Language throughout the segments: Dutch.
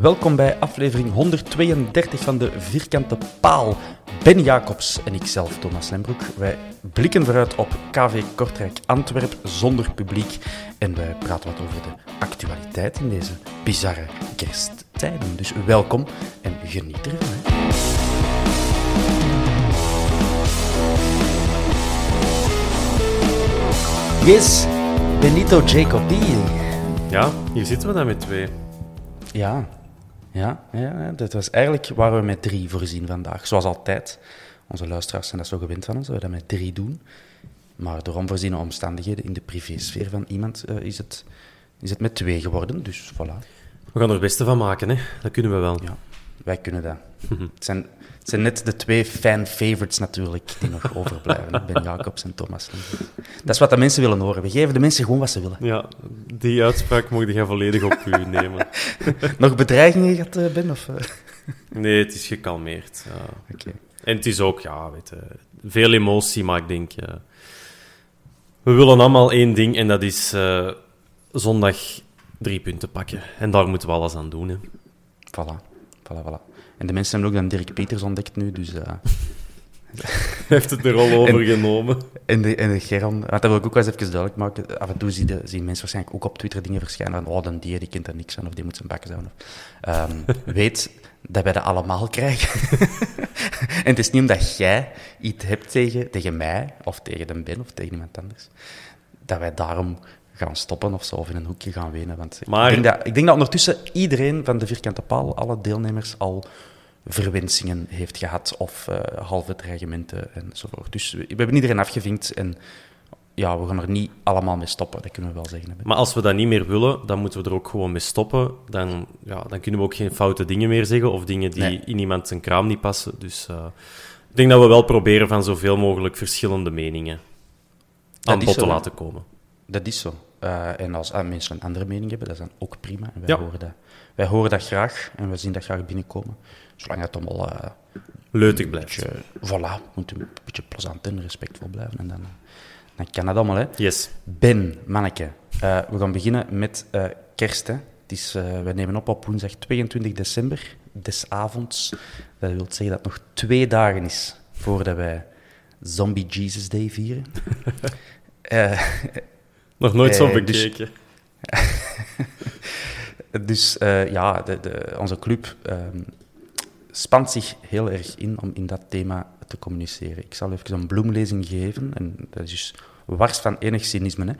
Welkom bij aflevering 132 van de Vierkante Paal. Ben Jacobs en ikzelf, Thomas Lembroek. Wij blikken vooruit op KV Kortrijk Antwerp zonder publiek. En wij praten wat over de actualiteit in deze bizarre kersttijden. Dus welkom en geniet ervan. Hè. Yes, Benito Jacobi. Ja, hier zitten we dan met twee. Ja, ja, ja, dat was eigenlijk waar we met drie voorzien vandaag. Zoals altijd. Onze luisteraars zijn dat zo gewend van ons, dat we dat met drie doen. Maar door onvoorziene omstandigheden in de privésfeer van iemand eh, is, het, is het met twee geworden. Dus voilà. We gaan er het beste van maken, hè? Dat kunnen we wel. Ja, wij kunnen dat. het, zijn, het zijn net de twee fan-favorites natuurlijk die nog overblijven. Ben Jacobs en Thomas. Dat is wat de mensen willen horen. We geven de mensen gewoon wat ze willen. Ja, die uitspraak mocht je volledig op u nemen. Nog bedreigingen gehad, eh, Ben? Of, eh? Nee, het is gekalmeerd. Ja. Oké. En het is ook, ja, weet je, veel emotie, maar ik denk... we willen allemaal één ding en dat is eh, zondag drie punten pakken. En daar moeten we alles aan doen, hè. Voilà. voilà, voilà. En de mensen hebben ook dan Dirk Peters ontdekt nu, dus... Hij heeft het er al overgenomen. En de, en de Geron, want dat wil ik ook wel eens even duidelijk maken. Af en toe zien, de, zien mensen waarschijnlijk ook op Twitter dingen verschijnen van oh, dan die, die kent er niks aan, of die moet zijn bakken zijn. Of, Ehm, weet dat wij dat allemaal krijgen. en het is niet omdat jij iets hebt tegen, tegen mij, of tegen de Ben, of tegen iemand anders, dat wij daarom gaan stoppen of zo, of in een hoekje gaan wenen. Want Maar- ik, denk dat, ik denk dat ondertussen iedereen van de Vierkante Paal, alle deelnemers, al verwensingen heeft gehad of eh, halve dreigementen enzovoort. Dus we, we hebben iedereen afgevinkt en ja, we gaan er niet allemaal mee stoppen, dat kunnen we wel zeggen. Maar als we dat niet meer willen, dan moeten we er ook gewoon mee stoppen. Dan, ja, dan kunnen we ook geen foute dingen meer zeggen of dingen die Nee. in iemand zijn kraam niet passen. Dus eh, ik denk dat we wel proberen van zoveel mogelijk verschillende meningen aan bod te laten komen. Dat is zo. Eh, en als ah, mensen een andere mening hebben, dat is dan ook prima. En wij, Ja. horen dat, wij horen dat graag en we zien dat graag binnenkomen. Zolang het allemaal eh, Leutig een blijft. beetje, voilà, moet een beetje plezant en respectvol blijven. En dan, eh, dan kan dat allemaal. Hè. Yes. Ben, manneke, eh, we gaan beginnen met eh, kerst. Hè. Het is, we nemen op op woensdag 22 december, des avonds. Dat wil zeggen dat het nog twee dagen is voordat wij Zombie Jesus Day vieren. Nog nooit zo dus- bekeken. Dus eh, ja, de, de, onze club ehm, spant zich heel erg in om in dat thema te communiceren. Ik zal even een bloemlezing geven. En dat is dus wars van enig cynisme. Hè.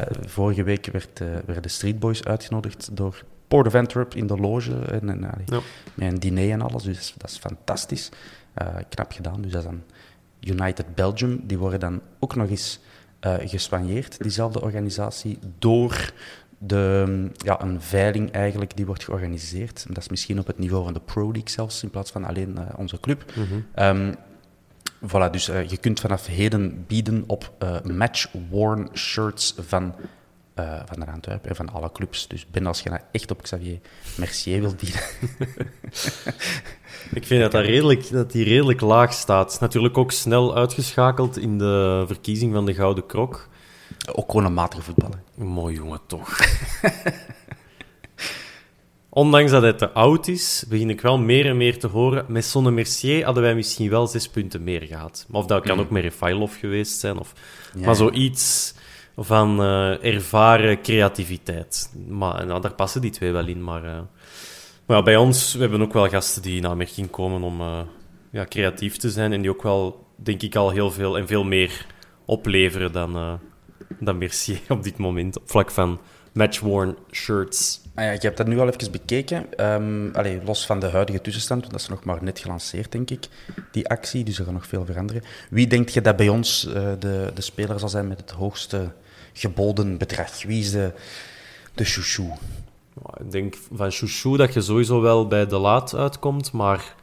Eh, vorige week werd, eh, werden de Street Boys uitgenodigd door Port of Antwerp in de loge. En, en, Ja. Met een diner en alles. Dus dat is fantastisch. Eh, knap gedaan. Dus dat is dan United Belgium. Die worden dan ook nog eens gespanjeerd, diezelfde organisatie, door de, mm, ja, een veiling eigenlijk die wordt georganiseerd. Dat is misschien op het niveau van de Pro League zelfs, in plaats van alleen eh, onze club. Ehm, voilà, dus eh, je kunt vanaf heden bieden op eh, match-worn shirts van van de Antwerpen en van alle clubs. Dus Ben, als je nou echt op Xavier Mercier wilt dienen... Ik vind dat, dat, redelijk, dat die redelijk laag staat. Is natuurlijk ook snel uitgeschakeld in de verkiezing van de Gouden Krok. Ook gewoon een matige voetballer. Mooi jongen, toch. Ondanks dat hij te oud is, begin ik wel meer en meer te horen. Met Sonne Mercier hadden wij misschien wel zes punten meer gehad. Maar of dat kan ook met Refailov geweest zijn. Of, Ja. Maar zoiets van eh, ervaren creativiteit. Maar nou, daar passen die twee wel in. Maar, eh, maar ja, bij ons, we hebben ook wel gasten die in aanmerking komen om eh, ja, creatief te zijn. En die ook wel, denk ik, al heel veel en veel meer opleveren dan, dan Mercier op dit moment. Op vlak van match-worn shirts. Ah ja, je hebt dat nu al even bekeken. Allee, los van de huidige tussenstand, want dat is nog maar net gelanceerd, denk ik, die actie. Dus er gaat nog veel veranderen. Wie denk je dat bij ons eh, de, de speler zal zijn met het hoogste geboden bedrag? Wie is de, de chouchou? Ik denk van Chouchou dat je sowieso wel bij de laat uitkomt, maar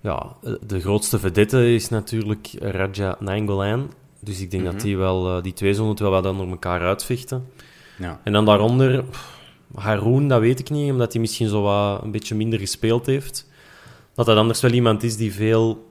ja, de grootste vedette is natuurlijk Raja Nainggolan. Dus ik denk dat die wel, eh, die twee zullen het wel wat onder elkaar uitvechten. Ja. En dan daaronder, Haroon, dat weet ik niet, omdat hij misschien zo wat een beetje minder gespeeld heeft. Dat dat anders wel iemand is die veel,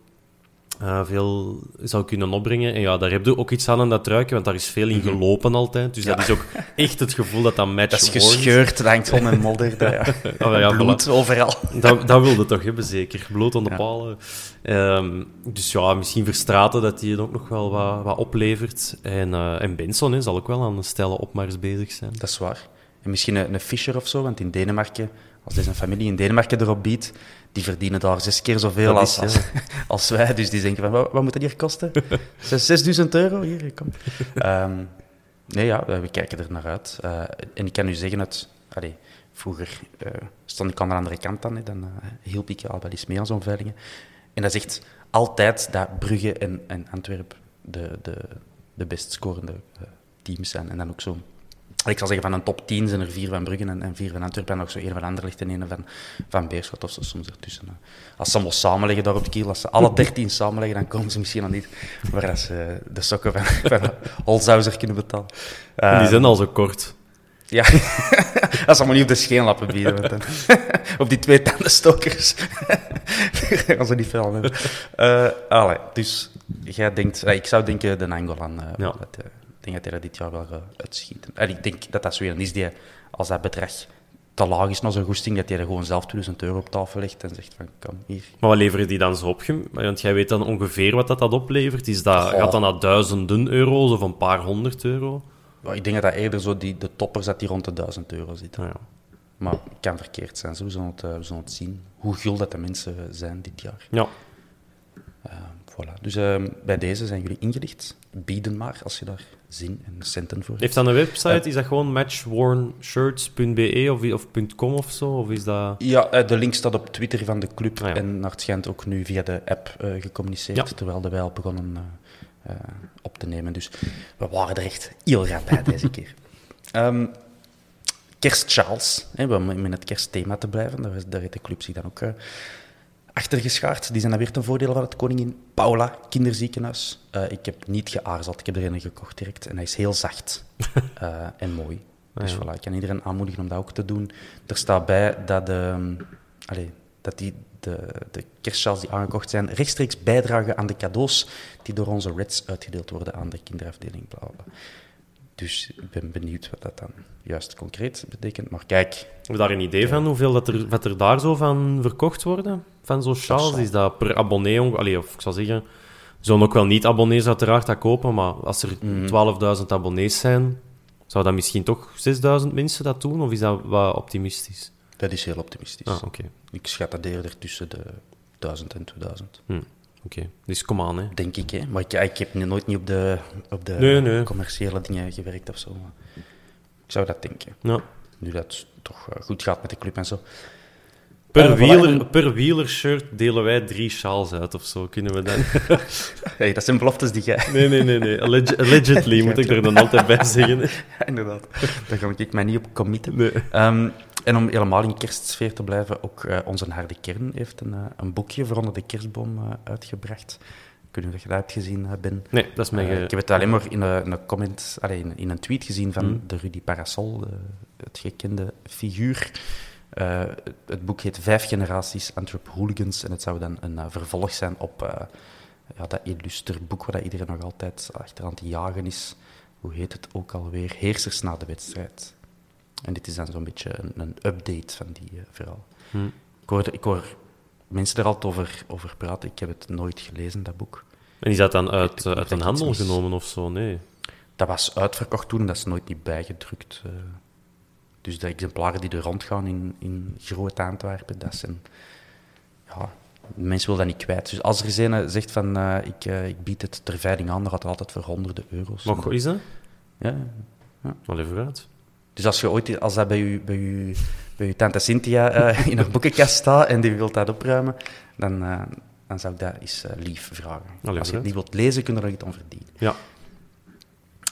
eh, veel zou kunnen opbrengen. En ja, daar heb je ook iets aan aan dat truikje, want daar is veel in gelopen altijd. Dus dat is ook echt het gevoel dat dat match Dat is gescheurd, dat hangt vol met modder. Dat, ja. Oh, ja, Bloed voilà. overal. Dat, dat wilde toch hebben, zeker. Bloot aan de palen. Ehm, dus ja, misschien Verstraten dat hij het ook nog wel wat, wat oplevert. En, eh, en Benson hè, zal ook wel aan een stelle opmars bezig zijn. Dat is waar. En misschien een, een Fischer of zo, want in Denemarken, als deze familie in Denemarken erop biedt, die verdienen daar zes keer zoveel als, als, als wij. Dus die denken van, wat, wat moet dat hier kosten? Zes- 6000 euro? Hier, kom. Ehm, nee, ja, we kijken er naar uit. Eh, en ik kan u zeggen, dat, allee, vroeger eh, stond ik aan de andere kant dan, hè, dan eh, hielp ik al wel eens mee aan zo'n veilingen. En dat is echt altijd dat Brugge en, en Antwerpen de, de, de best scorende teams zijn. En dan ook zo ik zal zeggen, van een top 10 zijn er vier van Brugge en, en vier van Antwerpen. En ook zo één van Anderlecht en één van, van Beerschot of zo soms ertussen. eh. Als ze allemaal samenleggen daar op de kiel, als ze alle dertien samenleggen, dan komen ze misschien nog niet waar dat ze de sokken van, van Holzhauser kunnen betalen. En Eh, die zijn al zo kort. ja, als ze maar niet op de scheenlappen bieden. dan- op die twee tandenstokers. gaan ze niet veel aan hebben. Eh, allee, dus jij denkt... eh, ik zou denken de Nangolan. eh, Ja. dat, eh, denk dat hij er dit jaar wel gaat uitschieten. En ik denk dat dat zo een is die, als dat bedrag te laag is naar zijn goesting, dat hij er gewoon zelf 1000 euro op tafel legt en zegt van, kom, hier. Maar wat leveren die dan zo op? Want jij weet dan ongeveer wat dat, dat oplevert. Is dat, Goh. gaat dat naar duizenden euro's of een paar honderd euro? Maar ik denk dat dat eerder zo die, de toppers dat die rond de 1000 euro zitten. Nou ja. Maar het kan verkeerd zijn. Zo, We zullen het, eh, we zullen het zien. Hoe gul dat de mensen zijn dit jaar. ja. Eh, voilà. Dus eh, bij deze zijn jullie ingelicht. Bieden maar als je daar zin en centen voor. Heeft dat een website? Is dat gewoon matchwornshirts.be of, of .com of zo? Of is dat... Ja, eh, de link staat op Twitter van de club Ah, ja. en naar het schijnt ook nu via de app eh, gecommuniceerd, Ja. terwijl de wij al begonnen eh, op te nemen. Dus we waren er echt heel rap bij deze keer. Ehm Kerst Charles, hè, om in het kerstthema te blijven, daar, daar heeft de club zich dan ook eh, achter geschaard. Die zijn dan weer ten voordele van het Koningin Paula kinderziekenhuis. Eh, ik heb niet geaarzeld, ik heb er een gekocht direct en hij is heel zacht eh, en mooi. Dus ja. voilà, ik kan iedereen aanmoedigen om dat ook te doen. Er staat bij dat, de, allee, dat die, de, de kerstsjaals die aangekocht zijn rechtstreeks bijdragen aan de cadeaus die door onze Reds uitgedeeld worden aan de kinderafdeling. Bla, bla. Dus ik ben benieuwd wat dat dan juist concreet betekent. Maar kijk, Heb je daar een idee van hoeveel dat er, wat er daar zo van verkocht worden? Van zo'n sjaals? Is dat per abonnee? Allee, of ik zou zeggen... Zullen ook wel niet-abonnees uiteraard dat kopen, maar als er 12.000 abonnees zijn, zou dat misschien toch 6.000 mensen dat doen? Of is dat wat optimistisch? dat is heel optimistisch. Ah, oké. Ik schat dat eerder tussen de 1000 en 2000. Hm, Oké, dus kom aan, hè. Denk ik, hè. Maar ik, ik heb nu nooit niet op de, op de Nee, nee. commerciële dingen gewerkt of zo. Maar ik zou dat denken. Ja. Nu dat het toch eh, goed gaat met de club en zo. Per, wieler, per wielershirt delen wij drie sjaals uit of zo, kunnen we dan... Hey, dat zijn beloftes die jij... Nee, nee, nee, nee. Alleg- allegedly moet ik er dan altijd bij zeggen. Ja, inderdaad. Daar ga ik mij niet op committen. Nee. Ehm, en om helemaal in kerstsfeer te blijven, ook eh, onze harde kern heeft een, eh, een boekje voor onder de kerstboom eh, uitgebracht. weet niet of je dat hebt gezien, Ben. Nee, dat is mijn... Ik heb het alleen maar in een, comment, allee, in, in, een tweet gezien van Mm. de Rudy Parasol, de, het gekende figuur. Uh, het boek heet Vijf generaties Antwerp Hooligans en het zou dan een uh, vervolg zijn op uh, ja, dat illustre boek waar dat iedereen nog altijd achteraan te jagen is. Hoe heet het ook alweer? Heersers na de wedstrijd. En dit is dan zo'n beetje een, een, update van die verhaal. Hm. Ik, hoor, ik hoor mensen er altijd over, over praten. Ik heb het nooit gelezen, dat boek. En is dat dan uit, uit een handel genomen of zo? Nee. Dat was uitverkocht toen, dat is nooit niet bijgedrukt. Dus de exemplaren die er rondgaan in, in groot Antwerpen, dat zijn... Ja, mensen willen dat niet kwijt. Dus als er een zegt van, uh, ik, uh, ik bied het ter veiling aan, dan gaat het altijd voor honderden euro's. Wat is dat? Ja. ja. Wel even uit. Dus als, je ooit, als dat bij je, bij je, bij je tante Cynthia uh, in haar boekenkast staat en die wil dat opruimen, dan, dan zou ik dat eens lief vragen. Allee, als je het niet wilt lezen, kun je er iets aan verdienen. Ja.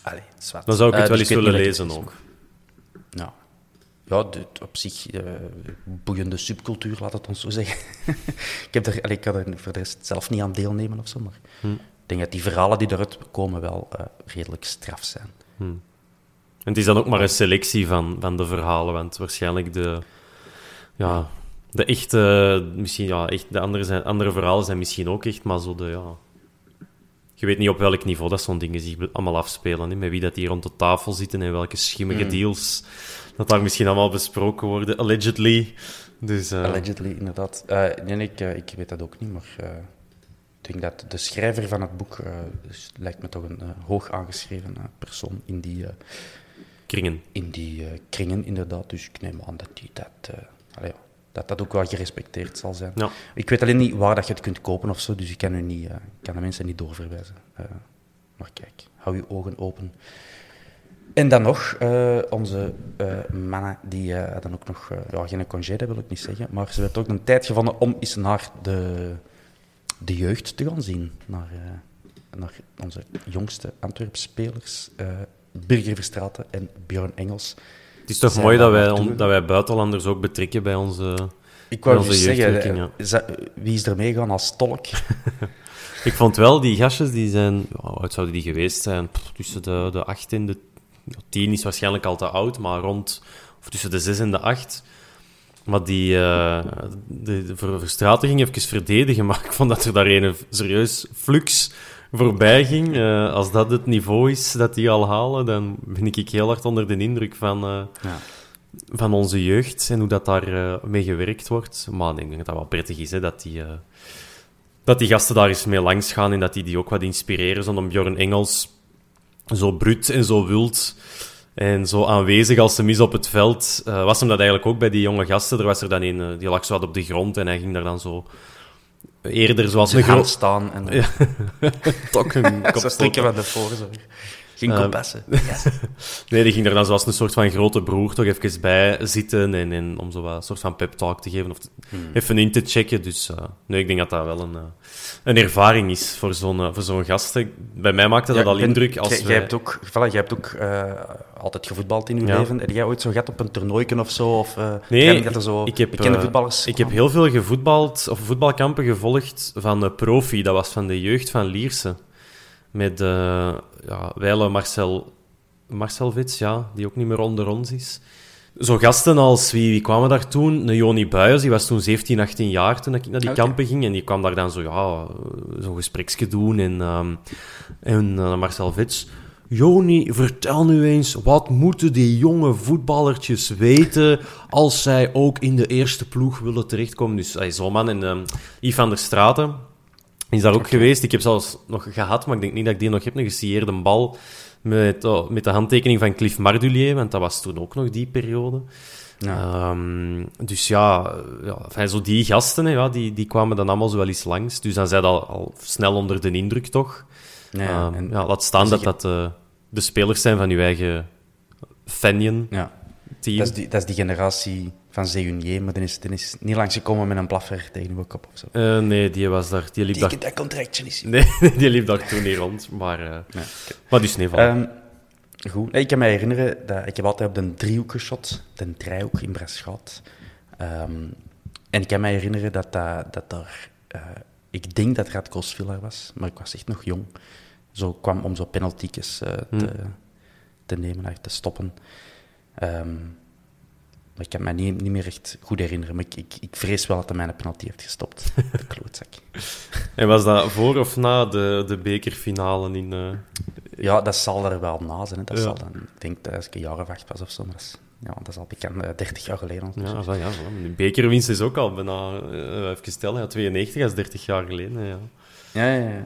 Allee, zwart. Dan zou ik het wel dus eens willen lezen ook. Ja. Ja, op zich boeiende subcultuur, laat het ons zo zeggen. ik, heb er, ik kan er voor de rest zelf niet aan deelnemen of zo, maar hm. ik denk dat die verhalen die eruit komen wel redelijk straf zijn. Hm. En het is dan ook maar een selectie van, van de verhalen, want waarschijnlijk de, ja, de echte, misschien, ja, echt, de andere, zijn, andere verhalen zijn misschien ook echt, maar zo de, ja... Je weet niet op welk niveau dat zo'n dingen zich allemaal afspelen, hè, met wie dat hier rond de tafel zitten en welke schimmige Mm. deals dat daar misschien allemaal besproken worden, allegedly. Dus, uh... Allegedly, inderdaad. Uh, nee, ik, uh, ik weet dat ook niet, maar uh, ik denk dat de schrijver van het boek dus lijkt me toch een hoog aangeschreven persoon in die kringen. In die kringen, inderdaad. Dus ik neem aan dat die dat, allee, dat, dat ook wel gerespecteerd zal zijn. Ja. Ik weet alleen niet waar dat je het kunt kopen of zo, dus ik kan, u niet, kan de mensen niet doorverwijzen. maar kijk, hou je ogen open. En dan nog, uh, onze uh, mannen die uh, hadden ook nog, ja, geen congé, dat wil ik niet zeggen, maar ze hebben ook een tijd gevonden om eens naar de, de jeugd te gaan zien. Naar, naar onze jongste Antwerp-spelers, Birger Verstraeten en Björn Engels. Het is toch mooi dat wij, on, dat wij buitenlanders ook betrekken bij onze Ik wou dus onze zeggen, wie is er meegaan als tolk? Ik vond wel, die gastjes, die zijn... Hoe oud zouden die geweest zijn? Pff, tussen de, de 8 en de... ja, 10 is waarschijnlijk al te oud, maar rond... Of tussen de 6 en de 8. Maar die... eh de, de Verstraeten ging even verdedigen, maar ik vond dat er daar een serieus flux voorbij ging. Eh, als dat het niveau is dat die al halen, dan ben ik heel hard onder de indruk van... eh, Ja. van onze jeugd en hoe dat daar mee gewerkt wordt. Maar ik denk dat dat wel prettig is, hè, dat, die, dat die gasten daar eens mee langs gaan en dat die die ook wat inspireren. Zo'n Bjorn Engels, zo bruut en zo wild en zo aanwezig als hem is op het veld, eh, was hem dat eigenlijk ook bij die jonge gasten. Er was er dan een, eh, die lag zo wat op de grond en hij ging daar dan zo eerder zoals Ze een groot... staan en Ja. Tok een van de voorzorg. Geen Eh, kompassen. Nee, die ging er dan zoals een soort van grote broer toch even bij zitten en, en om zo wat een soort van pep talk te geven of te- Hmm. even in te checken. Dus eh, nee, ik denk dat dat wel een, eh, een ervaring is voor zo'n eh, voor zo'n gasten. Bij mij maakte dat Ja, al indruk als jij, wij- hebt ook, voilà, jij hebt ook altijd gevoetbald in je Ja. leven. Heb jij ooit zo gehad op een toernooiken of zo? Of, Nee, ken dat er zo ik heb, bekende voetballers Ik heb heel veel gevoetbald, of voetbalkampen gevolgd van de profi. Dat was van de jeugd van Lierse. Met eh ja, wijle Marcel, Marcel Wits, ja, die ook niet meer onder ons is. Zo gasten als, wie, wie kwamen daar toen? Een Joni Buijers, die was toen 17, 18 jaar toen ik naar die kampen ging. En die kwam daar dan zo, ja, zo'n gespreksje doen. En, ehm, en eh, Marcel Wits... Joni, vertel nu eens, wat moeten die jonge voetballertjes weten als zij ook in de eerste ploeg willen terechtkomen? Dus hij zo'n man en ehm Yves van der Straten is daar ook geweest. Ik heb zelfs nog gehad, maar ik denk niet dat ik die nog heb, een gesieerde bal met, oh, met de handtekening van Cliff Mardulier, want dat was toen ook nog die periode. Ja. Ehm, dus ja, ja enfin, zo die gasten, hè, ja, die, die kwamen dan allemaal zo wel eens langs. Dus dan zijn dat al, al snel onder de indruk, toch? Ja, Ehm, en- ja, laat staan dat je- dat eh, de spelers zijn van uw eigen Fanion ja. team. Dat, is die, dat is die generatie van Zeunier, maar die is, die is niet langsgekomen met een plaffer tegen uw kop of zo. Eh, nee, die was daar, die liep Die daar... dat contractje niet. Nee, die liep daar toen niet rond. Maar, eh, Ja. maar dus nee, voilà. Ehm, goed. Nee, Ik kan me herinneren dat ik heb altijd op de driehoek geschot, de driehoek in Brasschaat. Ehm, en ik kan me herinneren dat, dat, dat daar eh, ik denk dat Radko Sviller was, maar ik was echt nog jong. Zo kwam om zo penalty's eh, te, te nemen, te stoppen. Ehm, maar ik kan me niet, niet meer echt goed herinneren. Maar ik, ik, ik vrees wel dat hij mijn penalty heeft gestopt. De klootzak. En was dat voor of na de, de bekerfinale in... eh, Ja, dat zal er wel na zijn. Hè. Dat Ja. zal dan, ik denk dat als ik een jaar of acht was of zo. Maar dat is, ja, dat is al bekend, eh, 30 jaar geleden. Ja, wel, ja, wel. De bekerwinst is ook al bijna, eh, even stellen, ja, 92, dat is 30 jaar geleden. Ja. Ja, ja, ja.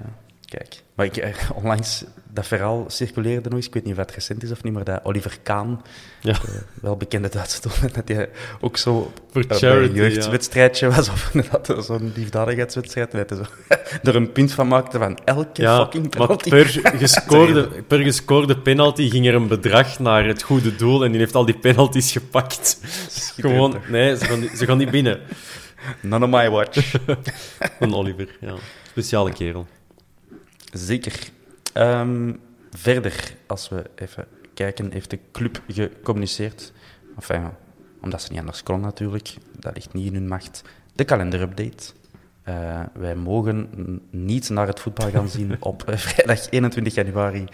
Kijk. Maar ik, eh, onlangs, dat verhaal circuleerde nog eens, ik weet niet of het recent is of niet, maar dat Oliver Kaan, Ja. eh, wel bekende Duitse doelman, dat hij ook zo Voor charity, een jeugdwedstrijdje was, of inderdaad zo'n liefdadigheidswedstrijd, en dat hij zo er een punt van maakte van elke Ja, fucking maar penalty. per gescoorde, per gescoorde penalty ging er een bedrag naar het goede doel en die heeft al die penalties gepakt. Gewoon, nee, ze gaan, niet- ze gaan niet binnen. None of my watch. Een Oliver, ja. Speciale kerel. Zeker. Ehm, verder, als we even kijken, heeft de club gecommuniceerd. Enfin, omdat ze niet anders kon natuurlijk, dat ligt niet in hun macht. De kalenderupdate. Eh, wij mogen niet naar het voetbal gaan zien op eh, vrijdag 21 januari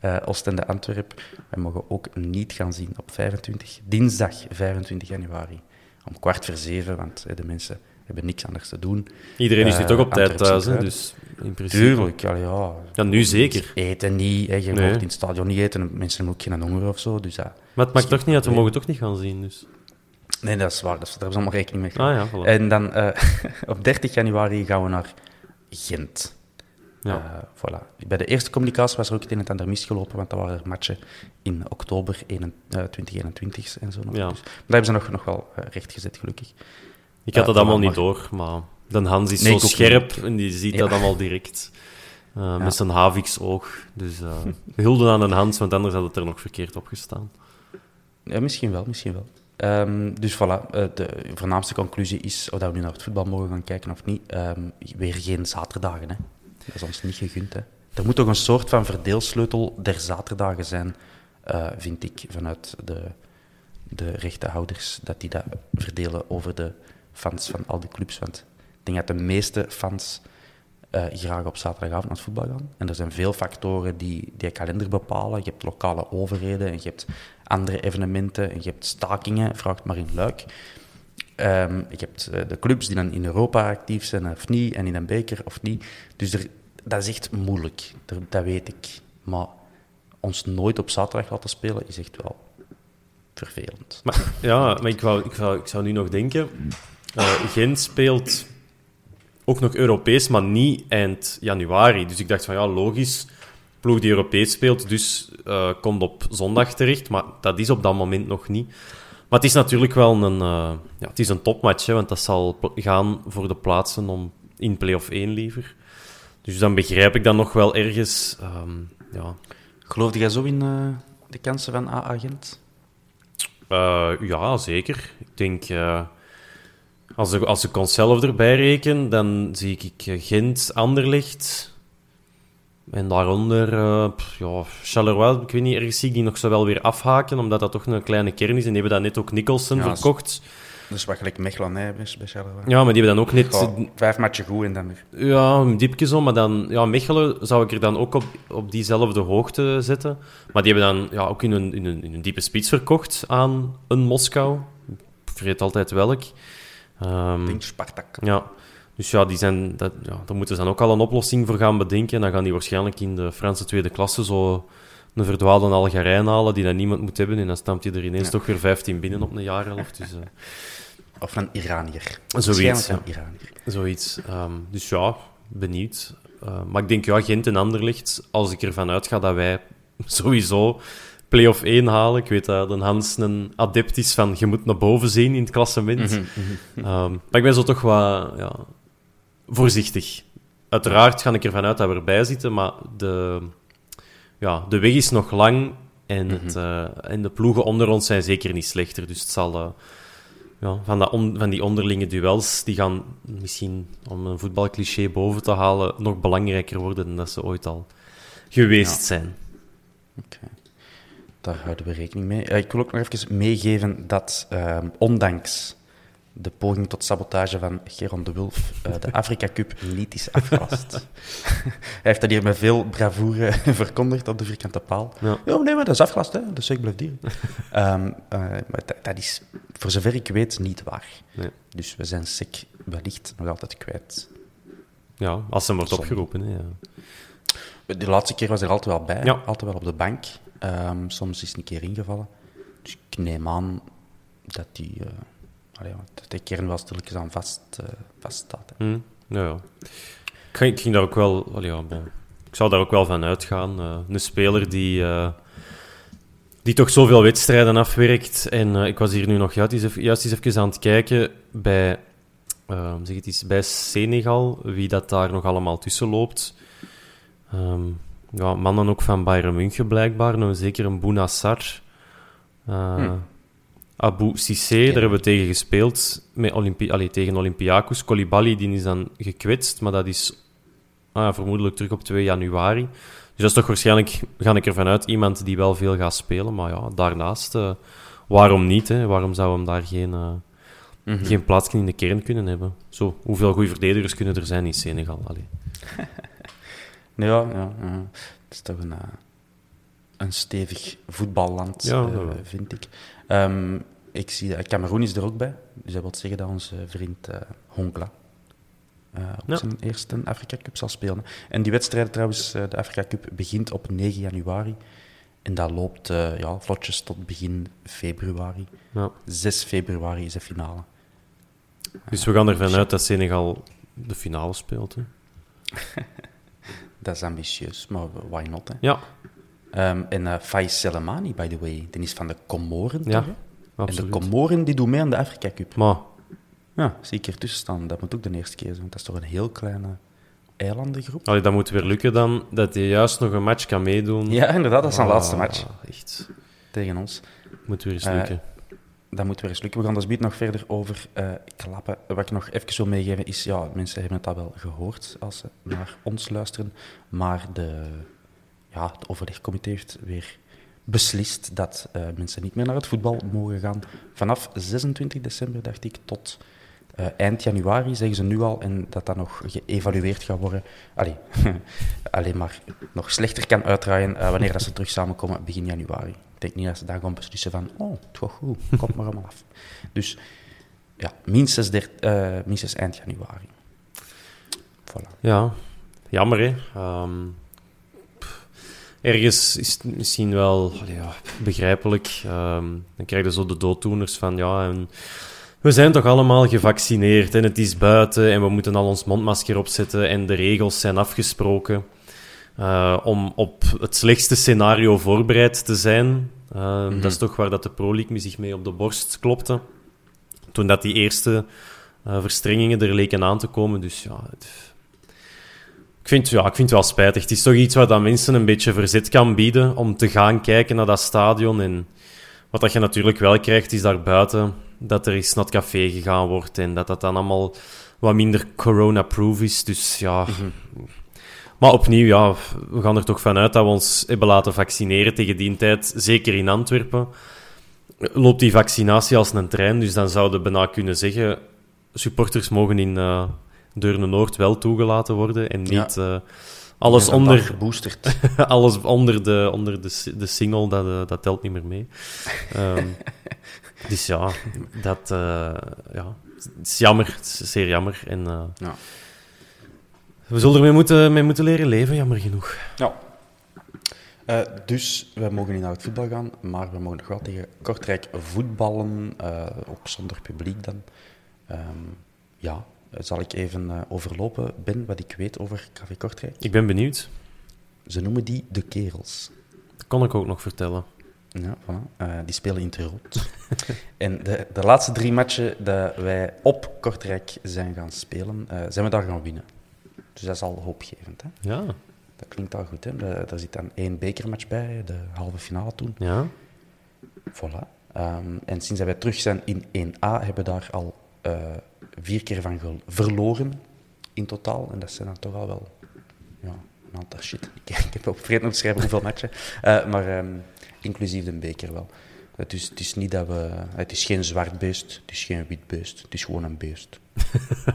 eh Oostende Antwerp. Wij mogen ook niet gaan zien op 25, dinsdag 25 januari. Om kwart voor zeven, want de mensen hebben niks anders te doen. Iedereen is nu toch op tijd thuis, hè, dus in principe... Tuurlijk, ja, ja. Ja, nu zeker. Eten niet, hè. je Nee. mag in het stadion niet eten. Mensen hebben ook geen honger of zo. Dus ja. Maar het maakt toch niet uit, we Nee. mogen toch niet gaan zien, dus... Nee, dat is waar. Dat is, daar hebben ze allemaal rekening mee Ah ja, voilà. En dan eh, op 30 januari gaan we naar Gent. Ja. Eh, voilà. Bij de eerste communicatie was er ook het een en ander misgelopen, want dat waren er matchen in oktober 21, eh, 2021 en zo. Nog. Ja. Dus, maar dat hebben ze nog, nog wel eh, rechtgezet, gelukkig. Ik had dat allemaal niet door, maar Dan Hans is Nee, zo scherp en die ziet Ja. dat allemaal direct. Uh, Ja. Met zijn haviksoog. Dus uh, hulde aan een Hans, want anders had het er nog verkeerd op gestaan. Ja, misschien wel, misschien wel. Um, dus voilà, uh, de voornaamste conclusie is of dat we nu naar het voetbal mogen gaan kijken of niet. Um, weer geen zaterdagen, hè. Dat is ons niet gegund, hè. Er moet toch een soort van verdeelsleutel der zaterdagen zijn, uh, vind ik, vanuit de, de rechtenhouders, dat die dat verdelen over de fans van al die clubs. Want denk dat de meeste fans uh, graag op zaterdagavond naar het voetbal gaan. En er zijn veel factoren die die kalender bepalen. Je hebt lokale overheden en je hebt andere evenementen en je hebt stakingen, vraagt maar in Luik. Um, je hebt uh, de clubs die dan in Europa actief zijn of niet, en in een beker of niet. Dus dat is echt moeilijk, dat, weet ik. Maar ons nooit op zaterdag laten spelen is echt wel vervelend. Maar, ja, maar ik, ik zou nu nog denken... Uh, Gent speelt ook nog Europees, maar niet eind januari. Dus ik dacht van ja, logisch, ploeg die Europees speelt, dus uh, komt op zondag terecht. Maar dat is op dat moment nog niet. Maar het is natuurlijk wel een, uh, ja, het is een topmatch, hè, want dat zal gaan voor de plaatsen om in play-off 1 liever. Dus dan begrijp ik dat nog wel ergens. Um, ja. Geloofde jij zo in uh, de kansen van AA Gent? Ja, zeker. Ik denk, als, ik, als ik onszelf erbij reken, dan zie ik uh, Gent, Anderlecht. En daaronder, uh, ja, Charleroi, ik weet niet, ergens zie ik die nog zo wel weer afhaken, omdat dat toch een kleine kern is. En die hebben dan net ook Nicholson ja, verkocht. Dus wat gelijk Mechelen hè, bij Charleroi. Ja, maar die hebben dan ook net... Goh, vijf matchen goed en dan weer. Ja, een diepje zo, maar dan... Ja, Mechelen zou ik er dan ook op, op diezelfde hoogte zetten. Maar die hebben dan ja, ook in een, in, een, in een diepe spits verkocht aan een Moskou. Ik vergeet altijd welk. Um, denk Spartak. Ja, dus ja, die zijn, dat, ja, daar moeten ze dan ook al een oplossing voor gaan bedenken. Dan gaan die waarschijnlijk in de Franse tweede klasse zo een verdwaalde Algerijn halen die dan niemand moet hebben. En dan stampt hij er ineens ja. toch weer 15 binnen op een jaar. Dus, uh, of een Iranier. Zoiets. Een Iranier. Zoiets. Um, dus ja, benieuwd. Uh, maar ik denk, ja, Gent en Anderlecht, als ik ervan uitga dat wij sowieso play-off 1 halen. Ik weet dat een Hans een adept is van je moet naar boven zien in het klassement. Mm -hmm. um, maar ik ben zo toch wat ja, voorzichtig. Uiteraard ga ik ervan uit dat we erbij zitten, maar de, ja, de weg is nog lang en, mm -hmm. het, uh, en de ploegen onder ons zijn zeker niet slechter. Dus het zal uh, ja, van, dat on, van die onderlinge duels, die gaan misschien, om een voetbalcliché boven te halen, nog belangrijker worden dan dat ze ooit al geweest ja. zijn. Okay. Daar houden we rekening mee. Uh, ik wil ook nog even meegeven dat, uh, ondanks de poging tot sabotage van Geron de Wulf eh, de Afrika Cup niet is afgelast. Hij heeft dat hier met veel bravoure verkondigd op de vierkante paal. Ja. nee, maar dat is afgelast, hè. is ik blijf dier. Ehm, eh, maar dat, is, voor zover ik weet, niet waar. Nee. Dus we zijn SEC wellicht nog altijd kwijt. Ja, als hem wordt opgeroepen. Hè, ja. De laatste keer was hij er altijd wel bij, Ja. altijd wel op de bank. Ehm, soms is hij een keer ingevallen. Dus ik neem aan dat die, ja, dat die kern wel stilletjes aan vast, eh, vaststaat. Hm, ja, ja. Ik, ging, daar ook wel... Ik zou daar ook wel van uitgaan. Eh, een speler die, die toch zoveel wedstrijden afwerkt. En ik was hier nu nog juist eens, juist eens even aan het kijken bij, eh, zeg het eens, bij Senegal, wie dat daar nog allemaal tussen loopt. Ehm, ja, mannen ook van Bayern München blijkbaar. Nou, zeker een Bounassar. Eh Hm. Abu Cissé, daar hebben we tegen gespeeld. Met Olympi allee, tegen Olympiakos. Koulibaly die is dan gekwetst, maar dat is ah, ja, vermoedelijk terug op 2 januari. Dus dat is toch waarschijnlijk, ga ik ervan uit, iemand die wel veel gaat spelen. Maar ja, daarnaast, eh, waarom niet? Hè? Waarom zou hem daar geen, Mhm. geen plaats in de kern kunnen hebben? Zo, hoeveel goede verdedigers kunnen er zijn in Senegal? Allee. Ja, ja, ja. het is toch een, eh, een stevig voetballand, Ja, eh, vind ik. Ehm, ik zie dat Cameroen is er ook bij. Dus dat wil zeggen dat onze vriend eh Honkla eh, op zijn eerste Afrika Cup zal spelen. En die wedstrijd trouwens, de Afrika Cup, begint op 9 januari. En dat loopt ja, vlotjes tot begin februari. Ja. 6 februari is de finale. Dus we gaan ervan uit dat Senegal de finale speelt. Hè? Dat is ambitieus, maar why not? Hè? Ja, Ehm, en eh Faiz Selemani, by the way, die is van de Comoren. Ja, toch, hè? En de absoluut. Comoren die doen mee aan de Afrika Cup. Maar Ja, zie ik ertussen staan. Dat moet ook de eerste keer zijn, want dat is toch een heel kleine eilandengroep. allee, dat moet weer lukken dan, dat hij juist nog een match kan meedoen. Ja, inderdaad, dat is zijn Ah, laatste match Echt, tegen ons. moet weer eens Eh, lukken. Dat moet weer eens lukken. We gaan daar zo nog verder over eh, klappen. Wat ik nog even wil meegeven is, ja, mensen hebben het al wel gehoord als ze naar ons luisteren, maar de, ja, het overlegcomité heeft weer beslist dat eh, mensen niet meer naar het voetbal mogen gaan. Vanaf 26 december, dacht ik, tot eh, eind januari, zeggen ze nu al, en dat dat nog geëvalueerd gaat worden. Allee, alleen maar nog slechter kan uitdraaien eh, wanneer dat ze terug samenkomen begin januari. Ik denk niet dat ze dan gaan beslissen van, oh, het goed, komt maar allemaal af. Dus ja, minstens, der, eh, minstens eind januari. Voilà. Ja, jammer hè. Ehm, ergens is het misschien wel begrijpelijk. Ehm, dan krijg je zo de dooddoeners van ja, en we zijn toch allemaal gevaccineerd en het is buiten en we moeten al ons mondmasker opzetten en de regels zijn afgesproken. eh, om op het slechtste scenario voorbereid te zijn. Ehm, Dat is toch waar dat de Pro League me zich mee op de borst klopte. Toen dat die eerste eh, verstrengingen er leken aan te komen. Dus ja, het, ik vind, ja, ik vind het wel spijtig. Het is toch iets waar dat mensen een beetje verzet kan bieden om te gaan kijken naar dat stadion. En wat dat je natuurlijk wel krijgt, is daarbuiten dat er eens naar het café gegaan wordt en dat dat dan allemaal wat minder corona-proof is. Dus ja... Maar opnieuw, ja, we gaan er toch vanuit dat we ons hebben laten vaccineren tegen die tijd. Zeker in Antwerpen loopt die vaccinatie als een trein. Dus dan zouden we bijna kunnen zeggen... Supporters mogen in eh Deurne-Noord wel toegelaten worden en Ja. niet... alles onder, geboosterd. alles onder, de, onder de, de single, dat, eh, dat telt niet meer mee. Ehm, dus ja, dat eh, ja, het is jammer. Het is zeer jammer. En, eh, Ja. We zullen ermee moeten, mee moeten leren leven, jammer genoeg. Ja. Dus we mogen niet naar het voetbal gaan, maar we mogen nog wel tegen Kortrijk voetballen, ook zonder publiek dan. Ehm, ja, zal ik even eh, overlopen, Ben, wat ik weet over KV Kortrijk. Ik ben benieuwd. Ze noemen die de kerels. Dat kon ik ook nog vertellen. Ja, voilà. Eh, die spelen in het rood. en de, de laatste drie matchen dat wij op Kortrijk zijn gaan spelen, eh, zijn we daar gaan winnen. Dus dat is al hoopgevend. Hè? Ja, Dat klinkt al goed. Hè? Daar daar zit dan één bekermatch bij, de halve finale toen. ja. Voilà. Ehm, en sinds dat wij terug zijn in 1A, hebben we daar al eh, vier keer van verloren in totaal. En dat zijn dan toch al wel ja, een aantal shit. Ik, ik heb op vergeten om te schrijven hoeveel matchen. Eh, maar ehm, inclusief de beker wel. Het is, het is niet dat we... Het is geen zwart beest, het is geen wit beest. Het is gewoon een beest.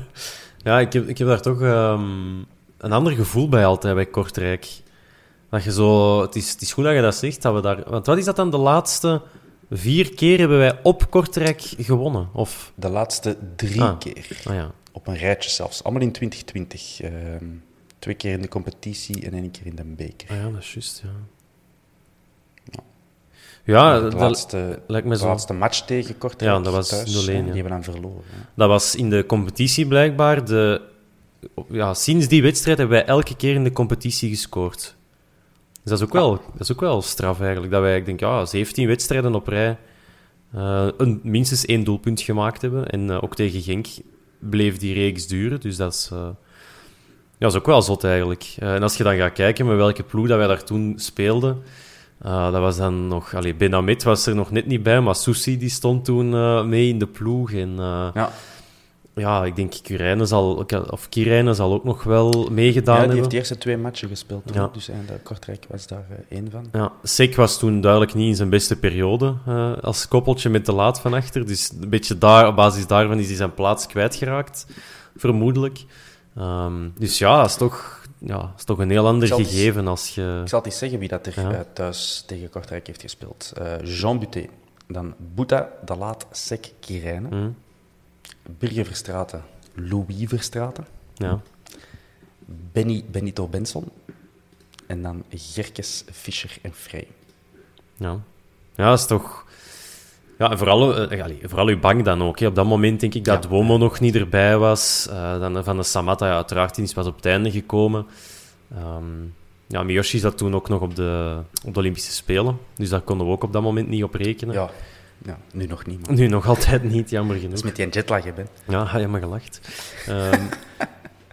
Ja, ik heb, ik heb daar toch ehm, een ander gevoel bij altijd bij Kortrijk. Dat je zo... Het is, het is goed dat je dat zegt, dat we daar... Want wat is dat dan? De laatste vier keer hebben wij op Kortrijk gewonnen? Of... De laatste drie Ah. keer. Ah ja. Op een rijtje zelfs. Allemaal in 2020. Ehm, twee keer in de competitie en één keer in de beker. Ah ja, dat is juist, ja. Ja, de laatste, lijkt me de zo. laatste match tegen Kortrijk Ja, dat was thuis, 0-1, ja, ja. Die hebben dan verloren. ja. dat was in de competitie blijkbaar. De, ja, sinds die wedstrijd hebben wij elke keer in de competitie gescoord. Dus dat is ook wel, dat is ook wel straf eigenlijk. Dat wij, ik denk, ja, 17 wedstrijden op rij eh, een, minstens één doelpunt gemaakt hebben. En eh, ook tegen Genk bleef die reeks duren. Dus dat is, eh, ja, dat is ook wel zot eigenlijk. Eh, en als je dan gaat kijken met welke ploeg dat wij daar toen speelden. eh, dat was dan nog... Allee, Benamet was er nog net niet bij, maar Soussi die stond toen eh, mee in de ploeg. En eh, Ja, ja, ik denk Kirijnen zal, of Kirijnen zal ook nog wel meegedaan ja, die hebben. heeft de eerste twee matchen gespeeld. toen, Ja. Dus eh, de Kortrijk was daar eh, één van. Ja, Sek was toen duidelijk niet in zijn beste periode eh, als koppeltje met de laat van achter. Dus een beetje daar, op basis daarvan is hij zijn plaats kwijtgeraakt, vermoedelijk. Ehm, dus ja, dat is toch, ja, dat is toch een heel ander gegeven als je... Ik zal het eens zeggen wie dat er Ja. thuis tegen Kortrijk heeft gespeeld. Jean Buté. Dan Boeta, De Laat, Sek, Kirijnen. Hm, Birger Verstraeten, Louis Verstraeten. ja. Benny, Benito Benson. En dan Gerkes, Fischer en Frey. Ja, ja dat is toch... Ja, en vooral, eh, allee, vooral uw bank dan ook. Hè. Op dat moment denk ik dat Ja. Duomo nog niet erbij was. Eh, dan van de Samatta, ja, uiteraard, die is pas op het einde gekomen. Ehm ja, Miyoshi zat toen ook nog op de, op de Olympische Spelen. Dus daar konden we ook op dat moment niet op rekenen. Ja, ja nu nog niet. man. Nu nog altijd niet, jammer Dat genoeg. is met die jetlag, hè, Ben. Ja, je maar gelacht. Ehm,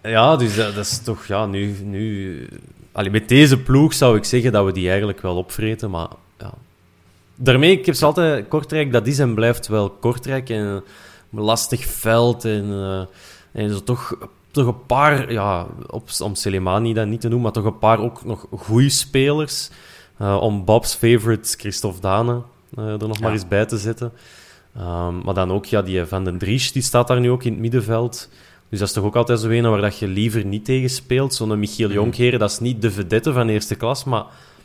ja, dus dat, dat is toch... Ja, nu... nu allee, met deze ploeg zou ik zeggen dat we die eigenlijk wel opvreten, maar... Ja. Daarmee, ik heb ze altijd... Kortrijk, dat is en blijft wel Kortrijk. En een lastig veld en... eh, en zo toch, toch een paar... Ja, op, om Selemani dat niet te noemen, maar toch een paar ook nog goede spelers. Eh, om Bob's favorite, Christophe Dane, eh, er nog maar eens bij te zetten. Ehm, maar dan ook, ja, die Van den Dries, die staat daar nu ook in het middenveld. Dus dat is toch ook altijd zo een waar dat je liever niet tegen speelt. Zo'n Michiel Jonkheren, dat is niet de vedette van eerste klas, maar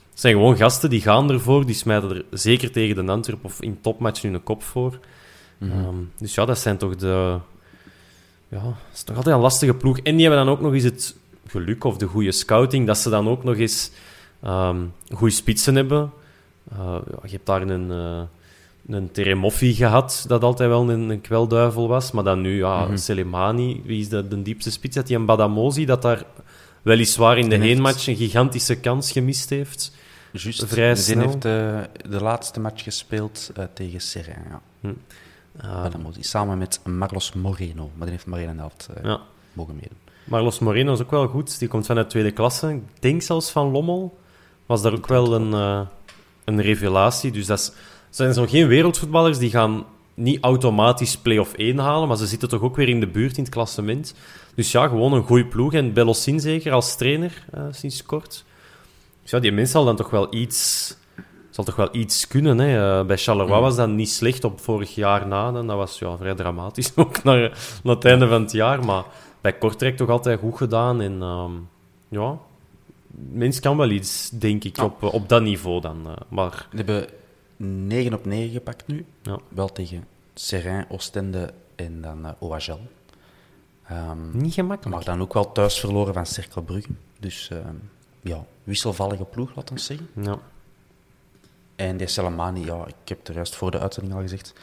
het zijn gewoon gasten die gaan ervoor. Die smijten er zeker tegen de Antwerp of in topmatch nu een kop voor. Ehm, dus ja, dat zijn toch de... Ja, dat is toch altijd een lastige ploeg. En die hebben dan ook nog eens het geluk of de goede scouting, dat ze dan ook nog eens ehm goede spitsen hebben. Eh, je hebt daar een, eh een Teremoffi gehad, dat altijd wel een, een kwelduivel was. Maar dan nu, ja, Selemani, wie is de, de diepste spits? Dat die een Badamosi, dat daar weliswaar in de heenmatch een gigantische kans gemist heeft. Juist. Vrij snel. heeft eh, de laatste match gespeeld tegen Serrain. Ja. Ah, Badamosi, samen met Marlos Moreno. Maar die heeft maar één helft ja. mogen meedoen. Marlos Moreno is ook wel goed. Die komt vanuit tweede klasse. Ik denk zelfs van Lommel. Was daar ook wel een, een revelatie. Dus dat is, zijn zo geen wereldvoetballers die gaan niet automatisch play-off 1 halen, maar ze zitten toch ook weer in de buurt in het klassement. Dus ja, gewoon een goede ploeg. En Bellosin zeker als trainer eh, sinds kort. Dus ja, die mens zal dan toch wel iets, zal toch wel iets kunnen. Hè. Eh, bij Charleroi was dat niet slecht op vorig jaar na. Dan. Dat was ja, vrij dramatisch ook naar, naar het einde van het jaar. Maar bij Kortrijk toch altijd goed gedaan. En ehm, ja, mens kan wel iets, denk ik, op, op dat niveau dan. eh. maar Die hebben 9 op 9 gepakt nu. ja, Wel tegen Serrain, Oostende en dan. Ehm, niet gemakkelijk. maar dan ook wel thuis verloren van Cercle Brugge. Dus ehm, ja, wisselvallige ploeg, laten we zeggen. Ja. En die Salamani, ja, ik heb er juist voor de uitzending al gezegd,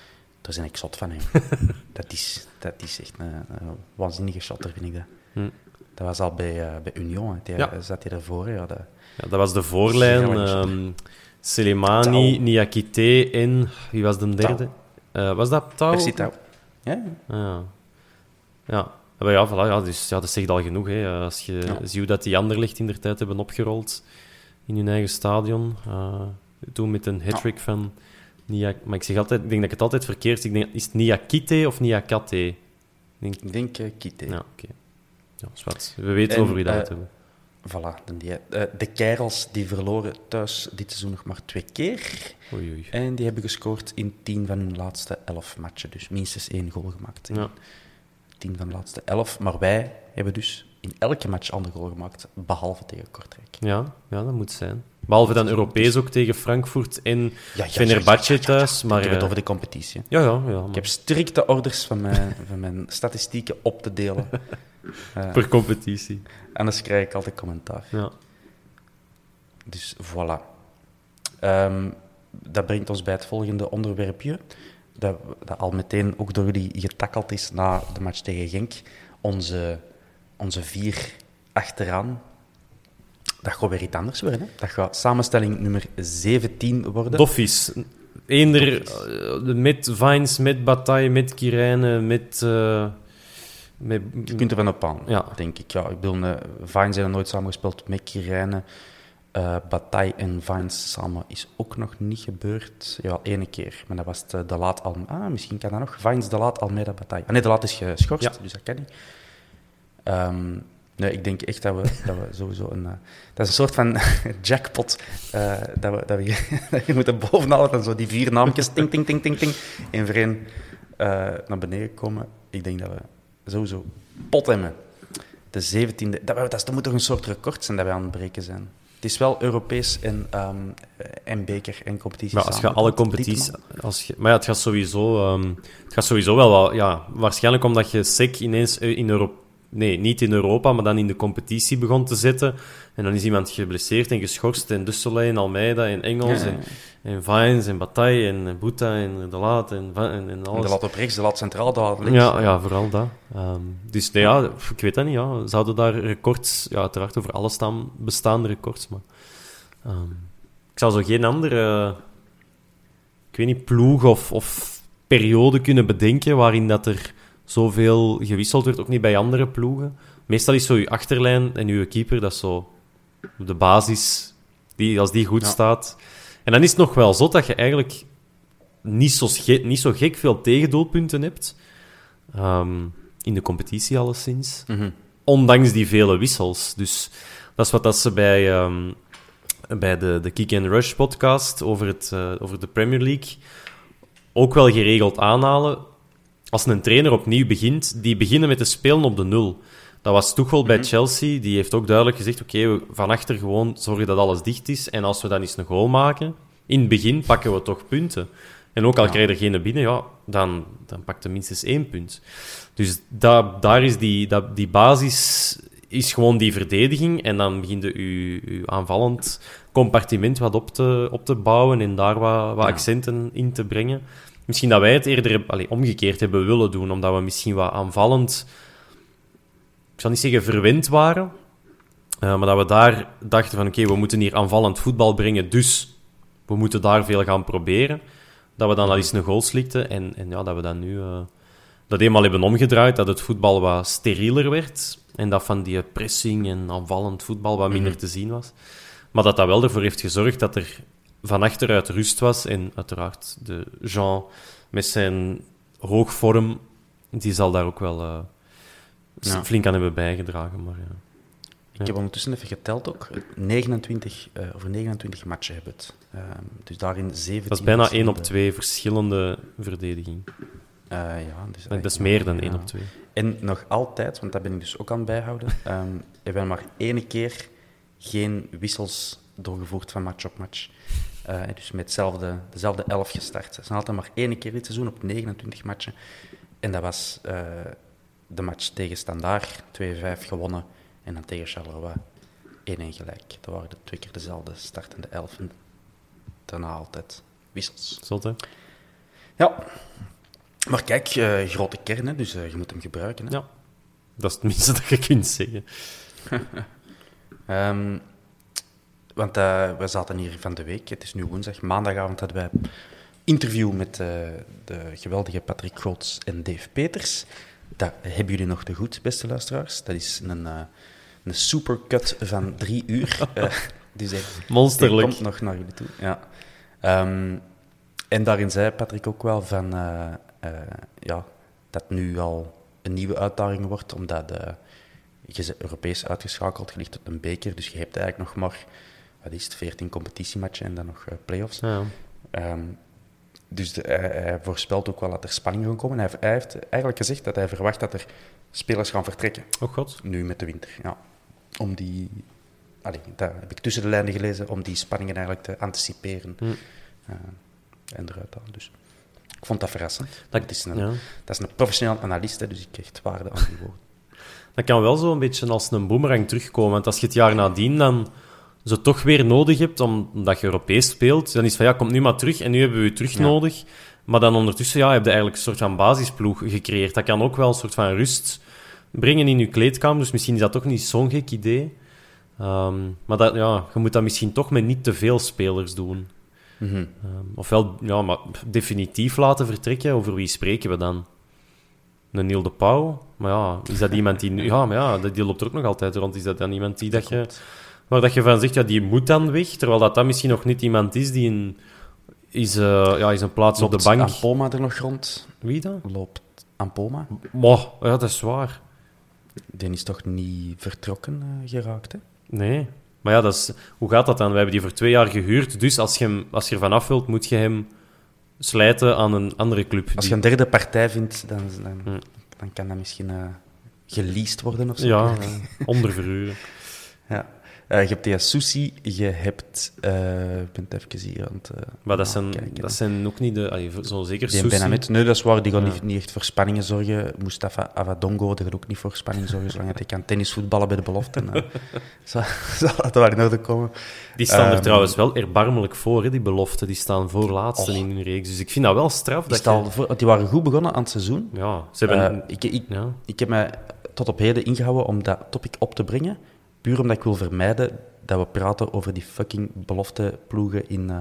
daar ben ik zot van hem. dat, is, dat is echt een, een waanzinnige shotter, vind ik dat. Hm. Dat was al bij, eh, bij Union, hè. Die, Ja. zat hij ervoor. hè. Ja, dat, Ja, dat was de voorlijn. Ehm Selemani. Niakite en... Wie was de derde? Eh, was dat Tau? FC Tau. Ja, Ja. Ja. Maar ja, voilà, ja, dus, ja, dat zegt al genoeg. Hè. Eh, Als je Ja. ziet hoe dat die Anderlecht in der tijd hebben opgerold in hun eigen stadion. eh, toen met een hat-trick van Niak... Maar ik zeg altijd, ik denk dat ik het altijd verkeerd zeg. Ik denk, is het Niakite of Niakate? Ik denk, ik denk eh, Kite. ja, oké. Ja, wat. We weten En, over wie dat eh, het hebben. voilà, dan die, eh, de Kerels die verloren thuis dit seizoen nog maar twee keer. Oei, oei. En die hebben gescoord in tien van hun laatste elf matchen. Dus minstens één goal gemaakt in Ja. tien van de laatste elf. Maar wij hebben dus in elke match ander goal gemaakt, behalve tegen Kortrijk. Ja, ja, dat moet zijn. Behalve dan Europees ook tegen Frankfurt en Ja, Fenerbahce thuis. Maar, ik heb het eh, over de competitie. ja, ja, ja. maar Ik heb strikte orders van mijn, van mijn statistieken op te delen. Eh, Per competitie. anders krijg ik altijd commentaar. Ja. Dus voilà. Ehm, dat brengt ons bij het volgende onderwerpje. Dat, dat al meteen ook door jullie getakkeld is na de match tegen Genk. Onze, onze vier achteraan. Dat gaat weer iets anders worden. Hè? Dat gaat samenstelling nummer 17 worden. Doffies. Eender eh, met Vines, met Bataille, met Kirijnen, met... eh, met Je kunt er van op aan, Ja. denk ik. Ja, ik bedoel, uh, Vines zijn nooit samengespeeld met Kirijnen. Uh, Bataille en Vines samen is ook nog niet gebeurd. Ja, ene keer. Maar dat was de, de Laat. Ah, misschien kan dat nog. Vines, de Laat Almeida, Bataille. Ah, nee, de Laat is geschorst, Ja. dus dat kan niet. Ehm, nee, ik denk echt dat we, dat we sowieso een... uh, dat is een soort van jackpot uh, dat, we, dat, we, dat je moet bovenhalen en zo die vier naamjes, ting, ting, ting, ting, ting, in vreemd uh, naar beneden komen. Ik denk dat we sowieso pot hebben. De 17e. Dat, dat, dat moet toch een soort record zijn dat we aan het breken zijn. Het is wel Europees en, um, en beker en competitie. Maar als je alle competities. Als je, maar ja, het gaat sowieso. Um, het gaat sowieso wel. wel ja, waarschijnlijk omdat je SEC ineens in Europa. Nee, niet in Europa, maar dan in de competitie begon te zetten. En dan is iemand geblesseerd en geschorst. En Dusselay en Almeida en Engels. Ja. En, en Vines en Bataille en Boeta en De Laat en, en, en alles. De Laat op rechts, De Laat centraal, De Laat links. Ja, ja vooral dat. Um, dus nee, ja, ik weet dat niet. Ja. Zouden daar records... Ja, uiteraard over alle staan, bestaande records, maar... Um, ik zou zo geen andere... Ik weet niet, ploeg of, of periode kunnen bedenken waarin dat er zoveel gewisseld wordt. Ook niet bij andere ploegen. Meestal is zo je achterlijn en je keeper, dat is zo de basis. Die, als die goed ja. staat... En dan is het nog wel zo dat je eigenlijk niet zo, niet zo gek veel tegendoelpunten hebt. Um, in de competitie alleszins. Mhm. Mm -hmm. Ondanks die vele wissels. Dus dat is wat dat ze bij, um, bij de, de Kick and Rush podcast over, het, uh, over de Premier League ook wel geregeld aanhalen. Als een trainer opnieuw begint, die beginnen met te spelen op de nul. Dat was Tuchel mm -hmm. bij Chelsea. Die heeft ook duidelijk gezegd, oké, okay, van achter gewoon zorgen dat alles dicht is. En als we dan eens een goal maken, in het begin pakken we toch punten. En ook al ja. krijg je er geen binnen, ja, dan, dan pakt er minstens één punt. Dus dat, daar is die, dat, die basis is gewoon die verdediging. En dan begint je je aanvallend compartiment wat op te, op te bouwen en daar wat, wat ja. accenten in te brengen. Misschien dat wij het eerder allez, omgekeerd hebben willen doen, omdat we misschien wat aanvallend, ik zal niet zeggen verwend waren, uh, maar dat we daar dachten van oké, okay, we moeten hier aanvallend voetbal brengen, dus we moeten daar veel gaan proberen. Dat we dan al eens een goal slikten en, en ja, dat we dan nu uh, dat eenmaal hebben omgedraaid, dat het voetbal wat sterieler werd en dat van die pressing en aanvallend voetbal wat minder mm -hmm. te zien was. Maar dat dat wel ervoor heeft gezorgd dat er van achteruit rust was en uiteraard de Jean met zijn hoogvorm, die zal daar ook wel uh, ja. flink aan hebben bijgedragen. Maar, ja. Ik heb ondertussen even geteld ook. 29, uh, over 29 matchen hebben het. Uh, dus daarin 17... Dat is bijna 1 op 2 verschillende verdediging. Uh, ja, dus dat is meer dan 1 op 2. En nog altijd, want dat ben ik dus ook aan het bijhouden, um, hebben we maar één keer geen wissels doorgevoerd van match op match. Uh, dus met hetzelfde, dezelfde elf gestart. Is altijd maar één keer dit seizoen op 29 matchen. En dat was uh, de match tegen Standaard, 2-5 gewonnen. En dan tegen Charleroi 1-1 gelijk. Dat waren de twee keer dezelfde startende elf. En daarna altijd wissels. Zot, hè? Ja. Maar kijk, uh, grote kern, hè, dus je moet hem gebruiken. Hè? Ja. Dat is het minste dat je kunt zeggen. um, want uh, we zaten hier van de week, het is nu woensdag, maandagavond hadden wij interview met de geweldige Patrick Goots en Dave Peters. Dat hebben jullie nog te goed, beste luisteraars. Dat is een, uh, een supercut van drie uur. Dus Monsterlijk. komt nog naar jullie toe. Ja. Um, en daarin zei Patrick ook wel van, ja, dat nu al een nieuwe uitdaging wordt, omdat je bent Europees uitgeschakeld, je ligt op een beker, dus je hebt eigenlijk nog maar, wat is het, 14 competitiematchen en dan nog uh, play-offs. Ja. Ehm, dus de, hij, hij voorspelt ook wel dat er spanning gaat komen. Hij heeft, hij heeft eigenlijk gezegd dat hij verwacht dat er spelers gaan vertrekken, Oh god. nu met de winter. Ja. Om die, allee, dat heb ik tussen de lijnen gelezen, om die spanningen eigenlijk te anticiperen Hm. eh, en eruit halen. Dus ik vond dat verrassend. Dat- Dat is een, ja. dat is een professioneel analist, hè, dus ik echt waarde aan die woorden. Dat kan wel zo een beetje als een boemerang terugkomen. Want als je het jaar nadien dan zo toch weer nodig hebt, om- omdat je Europees speelt, dan is van ja, kom nu maar terug en nu hebben we je terug Ja. nodig. Maar dan ondertussen ja, heb je eigenlijk een soort van basisploeg gecreëerd. Dat kan ook wel een soort van rust brengen in je kleedkamer. Dus misschien is dat toch niet zo'n gek idee. Ehm, maar dat, ja, je moet dat misschien toch met niet te veel spelers doen. Mhm. Ehm, ofwel ja, maar definitief laten vertrekken. Over wie spreken we dan? Een Neil de Pauw? Maar ja, is dat iemand die... nu- Ja, maar ja, die loopt er ook nog altijd rond. Is dat dan iemand die dat je... Waar dat je van zegt, ja, die moet dan weg. Terwijl dat, dat misschien nog niet iemand is die een, is, eh, ja, is een plaats op de bank... Ampoma er nog rond? Wie dan? Loopt Ampoma? Moh, ja, dat is waar. Die is toch niet vertrokken eh, geraakt, hè? Nee. Maar ja, dat is, hoe gaat dat dan? We hebben die voor twee jaar gehuurd. Dus als je, hem, als je ervan af wilt, moet je hem slijten aan een andere club. Als je een derde partij vindt, dan, dan, Hm. dan kan dat misschien eh geleased worden of zo. Ja, onderverhuren. Ja. Eh, je hebt die Susi, je hebt... eh, ik ben het even hier aan het... eh, Maar dat zijn, dat zijn ook niet de... zo zeker Die. Benamet, nee, dat is waar, die gaan Ja. niet, niet echt voor spanningen zorgen. Mustafa Avadongo, die gaat ook niet voor spanning zorgen, zolang hij kan tennisvoetballen bij de belofte. Zal, zal dat wel in orde komen. Die staan er Ehm, trouwens wel erbarmelijk voor, hè, die beloften. Die staan voorlaatste Och. in hun reeks. Dus ik vind dat wel straf. Die, Dat je- voor- die waren goed begonnen aan het seizoen. Ja, ze hebben... Ik, ik, ja. ik heb mij tot op heden ingehouden om dat topic op te brengen. Puur omdat ik wil vermijden dat we praten over die fucking belofte ploegen in, eh,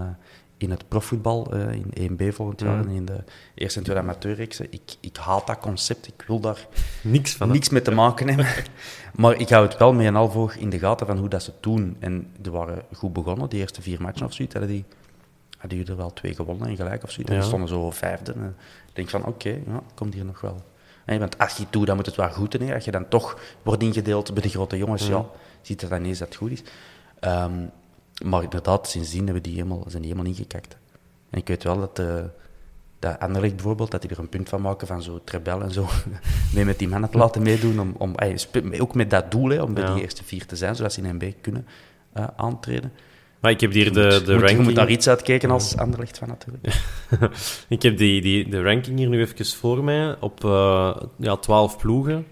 in het profvoetbal, eh, in 1B volgend jaar en in de eerste en tweede amateurreeksen. Ik, ik haat dat concept, ik wil daar Niks van. niks mee te maken hebben. maar ik hou het wel met een half oog in de gaten van hoe dat ze doen. En die waren goed begonnen, die eerste vier matchen of zoiets. Hadden die, hadden die er wel twee gewonnen en gelijk of zoiets. En Ja. die stonden zo vijfde. En ik denk van, oké, ja, komt hier nog wel. Want als je het doet, dan moet het wel goed hè. Als je dan toch wordt ingedeeld bij de grote jongens, ja, ziet het dan eens dat het goed is. Ehm, maar inderdaad, sindsdien hebben die helemaal, zijn die helemaal ingekakt. En ik weet wel dat, eh dat Anderlecht bijvoorbeeld, dat die er een punt van maken van zo Trebel en zo, mee met die mannen te laten meedoen, om, om, ook met dat doel, hè, om bij Ja. die eerste vier te zijn, zodat ze in NB kunnen eh, aantreden. Maar ik heb hier de, moet- de je moet, je ranking... moet daar iets uit kijken als Anderlecht van natuurlijk. ik heb die, die, de ranking hier nu even voor mij. Op eh ja, 12 ploegen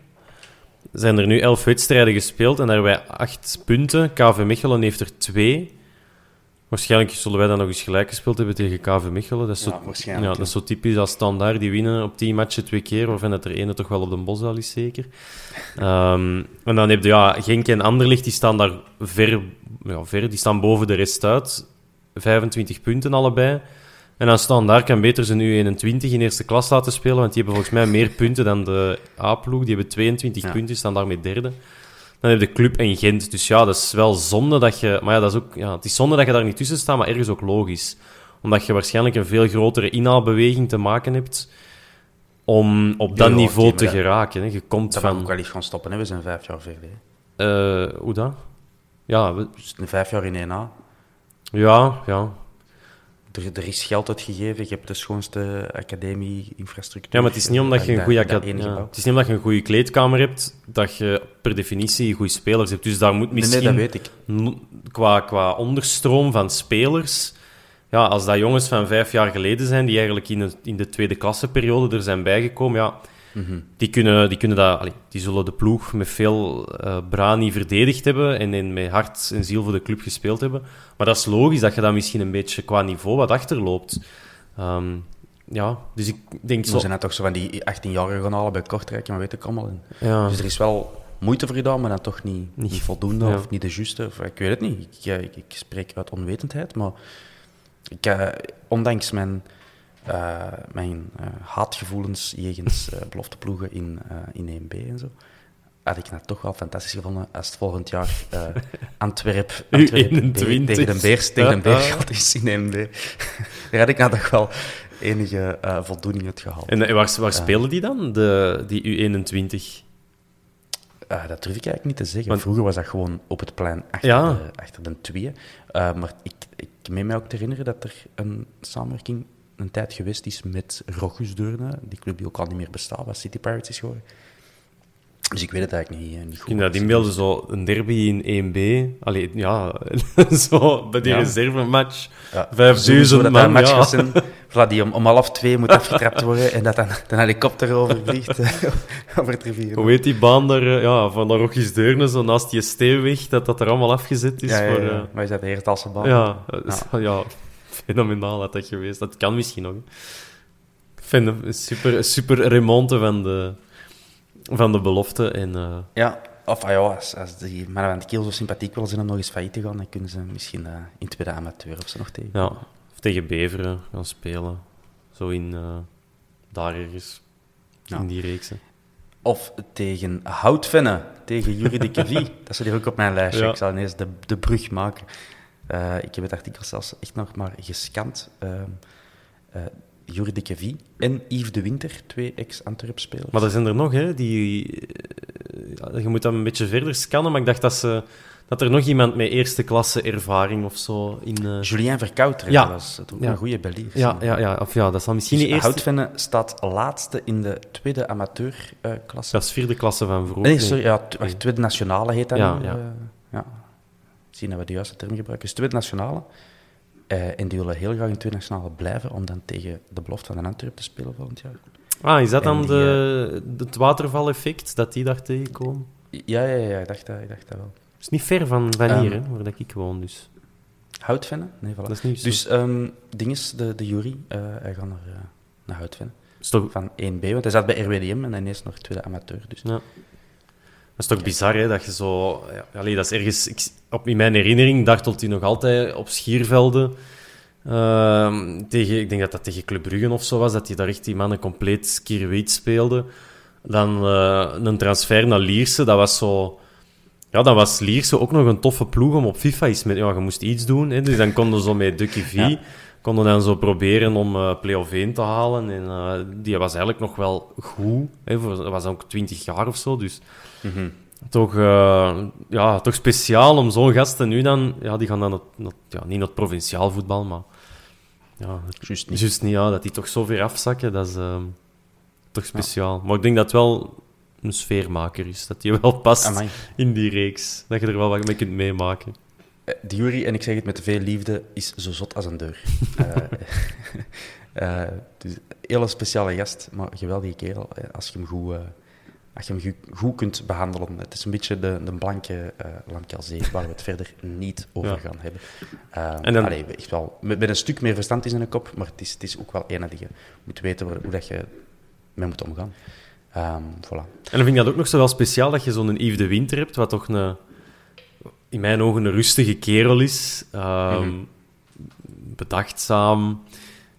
zijn er nu 11 wedstrijden gespeeld en daar hebben wij 8 punten. KV Mechelen heeft er 2. Waarschijnlijk zullen wij dan nog eens gelijk gespeeld hebben tegen KV Mechelen. Dat is zo, Ja, dat is zo typisch als standaard. Die winnen op 10 matchen twee keer, waarvan het er ene toch wel op de bosdal is, zeker. Ehm, en dan heb je ja, Genk en Anderlecht, die staan daar ver, ja, ver. Die staan boven de rest uit. 25 punten allebei. En dan staan daar kan beter zijn U21 in eerste klas laten spelen, want die hebben volgens mij meer punten dan de A-ploeg. Die hebben 22 Ja. punten, staan daarmee derde. Dan heb je Club en Gent. Dus ja, dat is wel zonde dat je... Maar ja, dat is ook, ja, het is zonde dat je daar niet tussen staat, maar ergens ook logisch. Omdat je waarschijnlijk een veel grotere inhaalbeweging te maken hebt om op dat niveau te dat- geraken. Hè. Je komt Dat van... ook wel eens gaan stoppen, hè. we zijn vijf jaar verder. eh, hoe dat? Ja, we- een vijf jaar in 1A. ja, ja. Er, er is geld uitgegeven, je hebt de schoonste academie-infrastructuur. Ja, maar het is niet omdat je een goede dat acad- ene ja. Het is niet omdat je een goede kleedkamer hebt, dat je per definitie goede spelers hebt. Dus daar moet misschien... nee, dat weet ik. qua, qua onderstroom van spelers... Ja, als dat jongens van vijf jaar geleden zijn, die eigenlijk in de, in de tweede klasseperiode er zijn bijgekomen, ja, Die, kunnen, die, kunnen dat, allee, die zullen de ploeg met veel eh brani verdedigd hebben en, en met hart en ziel voor de club gespeeld hebben. Maar dat is logisch dat je dan misschien een beetje qua niveau wat achterloopt. Ehm, ja, dus ik denk Zo zo... zijn dat toch zo van die 18-jarigen gaan halen bij Kortrijk, maar weet ik allemaal. Ja. Dus er is wel moeite voor gedaan, maar dan toch niet, niet, Niet- voldoende ja. of niet de juiste. Of, ik weet het niet. Ik, ik, ik spreek uit onwetendheid, maar ik, eh, ondanks mijn, mijn eh, haatgevoelens jegens eh belofteploegen in, eh, in 1B en zo, had ik het toch wel fantastisch gevonden als het volgend jaar eh Antwerp, Antwerp U21. B- tegen de Beers, tegen de Ja. Beerschot is in 1B. Daar had ik nou toch wel enige eh, voldoening uit gehaald. En eh, waar, waar spelen die dan, de, die U21? Ah, dat durf ik eigenlijk niet te zeggen. Want- Vroeger was dat gewoon op het plein achter, Ja. de, achter de tweeën. Eh, maar ik, ik meen mij ook te herinneren dat er een samenwerking een tijd geweest is met Rochus Deurne, die club die ook al niet meer bestaat, wat City Pirates is geworden. Dus ik weet het eigenlijk niet, eh, niet goed. Ik dat inbeelden, zo een derby in 1B. Allee, ja, zo bij die Ja. reservematch. Ja, 5000 sowieso dat man, dat match ja. zijn, voilà, die om, om half twee moet afgetrapt worden en dat dan een helikopter overvliegt eh, over het rivier. Hoe heet die baan daar? eh, Ja, van de Rockies Deurne, zo naast die steenweg, dat dat er allemaal afgezet is. ja, ja, voor, ja. Maar is dat de Heertalse baan? ja, ja. Fenomenaal had dat geweest. Dat kan misschien nog. hè. Ik vind een super, super remonte van de, van de belofte. En, eh, Ja, of ah ja, als, als die van de Kiel zo sympathiek willen zijn om nog eens failliet te gaan, dan kunnen ze misschien eh, in tweede amateur of zo nog tegen. ja, of tegen Beveren gaan spelen. Zo in... eh, daar ergens. Ja. In die reeksen. Of tegen Houtvennen, tegen Jury de Kevie. dat staat hier ook op mijn lijstje. Ja. Ik zal ineens de, de brug maken. Eh, ik heb het artikel zelfs echt nog maar gescand. Ehm eh Jury de Kevie en Yves de Winter, twee ex-Antwerp-spelers. Maar er zijn er nog, hè, die... eh, je moet dat een beetje verder scannen, maar ik dacht dat, ze, dat er nog iemand met eerste klasse ervaring of zo in... Julien Verkouter, Ja. dat Ja. een goede Belgier. ja, ja, ja, of ja, dat zal misschien Dus niet eerste... Houtvennen staat laatste in de tweede amateurklasse. Dat is vierde klasse van vroeger. Nee, sorry, ja, tweede nationale heet dat Ja, nu. ja. ja. Zien dat we de juiste term gebruiken. Dus tweede nationale. Eh, en die willen heel graag in tweede nationale blijven om dan tegen de belofte van de Antwerp te spelen volgend jaar. Ah, is dat En dan die, de, het watervaleffect dat die daar tegenkomen? Ja, ja, ja, ik dacht dat, ik dacht dat wel. Het is niet ver van, van hier, Ehm, hè, waar dat ik woon, dus. Houtvennen? Nee, voilà. Dat is niet Dus um, ding is, de, de jury, eh hij gaat naar, eh, naar Houtvennen. is Van 1B, want hij zat bij RWDM en dan is nog tweede amateur. Dus. ja. Is toch bizar, hè, dat je zo... Ja, dat is ergens... Ik, op, in mijn herinnering dartelt hij nog altijd op schiervelden. Ehm, tegen, ik denk dat dat tegen Club Brugge of zo was, dat hij daar echt die mannen compleet kirweet speelde. Dan eh, een transfer naar Lierse, dat was zo... Ja, dan was Lierse ook nog een toffe ploeg om op FIFA iets met... Ja, je moest iets doen, hè, dus dan konden ze zo met Ducky V... Konden dan zo proberen om eh play-off 1 te halen. En eh, die was eigenlijk nog wel goed. Hè, voor, dat was ook 20 jaar of zo, dus Mhm. toch, eh, ja, toch speciaal om zo'n gasten nu dan... Ja, die gaan dan... Het, het- ja, niet naar het provinciaal voetbal, maar... Ja, het- Juist niet. Juist niet, ja. Dat die toch zo ver afzakken, dat is ehm, toch speciaal. Maar ik denk dat het wel een sfeermaker is. Dat die wel past Amai. in die reeks. Dat je er wel wat mee kunt meemaken. Eh, jury, en ik zeg het met veel liefde, is zo zot als een deur. Eh, eh, dus een hele speciale gast, maar geweldige kerel. Als je hem goed, als je hem goed, goed kunt behandelen. Het is een beetje de, de blanke uh, Lamkelzee, waar we het verder niet over Ja. gaan hebben. En dan- allee, echt wel, met, met een stuk meer verstand is in de kop, maar het is, het is ook wel een die je moet weten waar- hoe dat je mee moet omgaan. Ehm voilà. En dan vind ik dat ook nog zo wel speciaal dat je zo'n Yves de Winter hebt, wat toch een, in mijn ogen een rustige kerel is. Mhm. Bedachtzaam.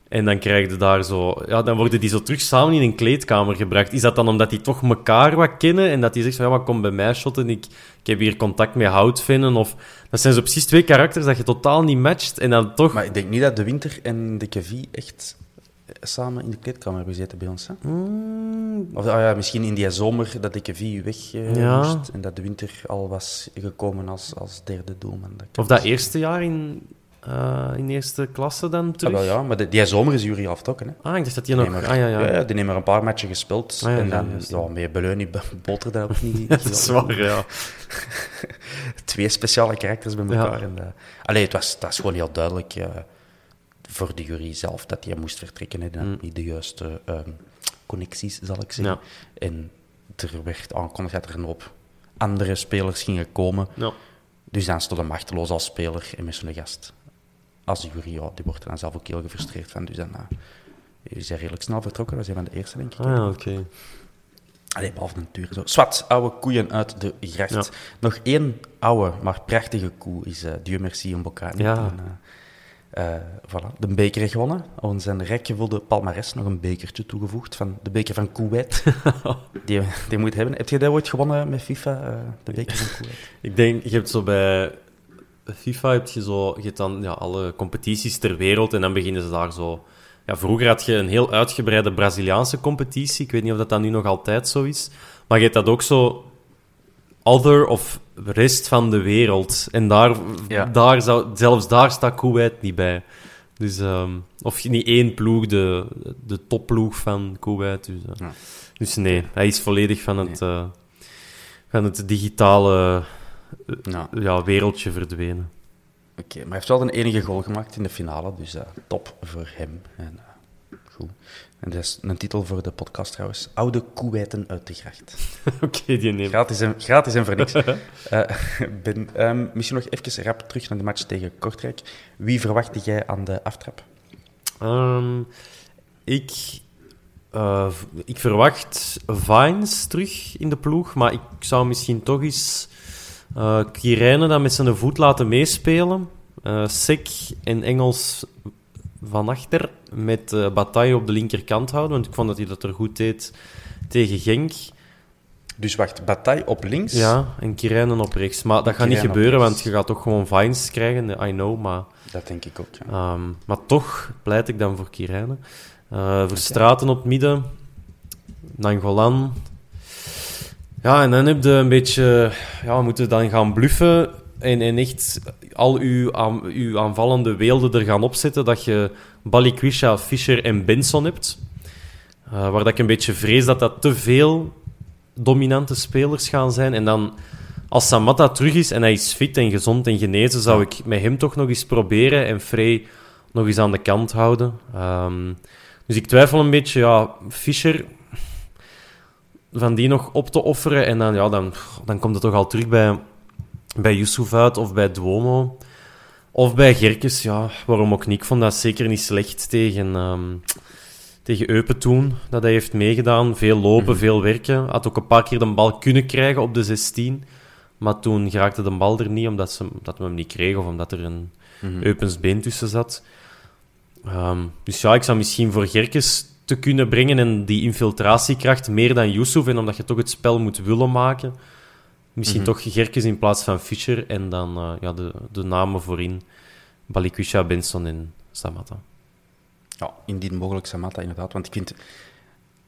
En dan krijg je daar zo... Ja, dan worden die zo terug samen in een kleedkamer gebracht. Is dat dan omdat die toch elkaar wat kennen en dat die zegt van ja, maar kom bij mij shotten, ik, ik heb hier contact met houtvinnen. Of... Dat zijn zo precies twee karakters dat je totaal niet matcht en dan toch... Maar ik denk niet dat De Winter en de Kevie echt samen in de kleedkamer gezeten bij ons. Hè? Mm, Of ah ja, misschien in die zomer dat de Kevie weg eh, Ja. moest en dat De Winter al was gekomen als, als derde doelman. Dat of dat misschien. eerste jaar in, eh, in eerste klasse dan Ah, terug? wel, ja, maar de, die zomer is Jury al vertrokken. Hè? Ah, ik dacht dat die Die nog... nemen Ah, er- ja, ja. die er een paar matchen gespeeld. Ah, ja, en ja, dan, ja, ja. Beleuni boter dat ook niet. Dat is waar, ja. Twee speciale karakters bij Ja. elkaar. En, eh, allee, het was, het was gewoon heel duidelijk voor de jury zelf dat hij moest vertrekken. En Mm. niet de juiste ehm, connecties, zal ik zeggen. Ja. En er werd aangekondigd dat er een hoop andere spelers gingen komen. Ja. Dus dan stond hij machteloos als speler en met zo'n gast. Als de jury, ja, die wordt er dan zelf ook heel gefrustreerd van. Dus dan uh, is hij redelijk snel vertrokken. Dat was een van de eerste, denk ik. Ah, ja, oké. Allee, behalve natuurlijk zo. Swat, oude koeien uit de gracht. Ja. Nog één oude, maar prachtige koe is uh, Dieu merci een Bocani. Ja. En, uh, uh, voilà, de beker gewonnen. Aan zijn rijkgevulde palmares nog een bekertje toegevoegd van de beker van Kuwait. die, die moet hebben. Heb je dat ooit gewonnen met FIFA, uh, de beker van Kuwait? Ik denk, je hebt zo bij FIFA heb je zo, je hebt dan ja, alle competities ter wereld en dan beginnen ze daar zo. Ja, vroeger had je een heel uitgebreide Braziliaanse competitie. Ik weet niet of dat, dat nu nog altijd zo is. Maar je hebt dat ook zo other of rest van de wereld. En daar, Ja. daar zou, zelfs daar staat Kuwait niet bij. Dus, ehm, of niet één ploeg, de, de topploeg van Kuwait. Dus, eh. Ja. dus nee, hij is volledig van het, eh, van het digitale eh, ja, wereldje verdwenen. Oké, maar hij heeft wel een enige goal gemaakt in de finale, dus top voor hem. En, goed. En dat is een titel voor de podcast trouwens. Oude koewijten uit de gracht. Oké, die neemt. Gratis en, gratis en voor niks. Eh, ben, ehm, misschien nog even rap terug naar de match tegen Kortrijk. Wie verwachtte jij aan de aftrap? Ehm, ik, eh, ik verwacht Vines terug in de ploeg, maar ik zou misschien toch eens Kirijnen dan met zijn voet laten meespelen. Eh Sek en Engels van achter met eh Bataille op de linkerkant houden, want ik vond dat hij dat er goed deed tegen Genk. Dus wacht, Bataille op links. Ja, en Kirijnen op rechts. Maar dat gaat niet op gebeuren, want je gaat toch gewoon Vines krijgen, I know, maar... Dat denk ik ook. Ja. Ehm, maar toch pleit ik dan voor Kirijnen. Eh Verstraten op het midden. Nangolan. Ja, en dan heb je een beetje... Ja, we moeten dan gaan bluffen en, en echt al uw, aan, uw aanvallende weelden er gaan opzetten dat je Balikwisha, Fischer en Benson hebt. Eh, waar dat ik een beetje vrees dat dat te veel dominante spelers gaan zijn. En dan, als Samatta terug is en hij is fit en gezond en genezen, zou ik met hem toch nog eens proberen en Frey nog eens aan de kant houden. Ehm, dus ik twijfel een beetje, ja, Fischer, van die nog op te offeren. En dan, ja, dan, dan komt het toch al terug bij, bij Yusuf uit of bij Duomo. Of bij Gerkes, ja, waarom ook niet. Ik vond dat zeker niet slecht tegen, ehm, tegen Eupen toen, dat hij heeft meegedaan. Veel lopen, veel werken. Had ook een paar keer de bal kunnen krijgen op de 16. Maar toen geraakte de bal er niet, omdat, ze, omdat we hem niet kregen of omdat er een Eupens been tussen zat. Ehm, dus ja, ik zou misschien voor Gerkes te kunnen brengen en die infiltratiekracht meer dan Yusuf. En omdat je toch het spel moet willen maken, misschien toch Gerkes in plaats van Fischer. En dan eh, ja, de, de namen voorin: Balikwisha, Benson en Samatta. Ja, indien mogelijk Samatta inderdaad. Want ik vind,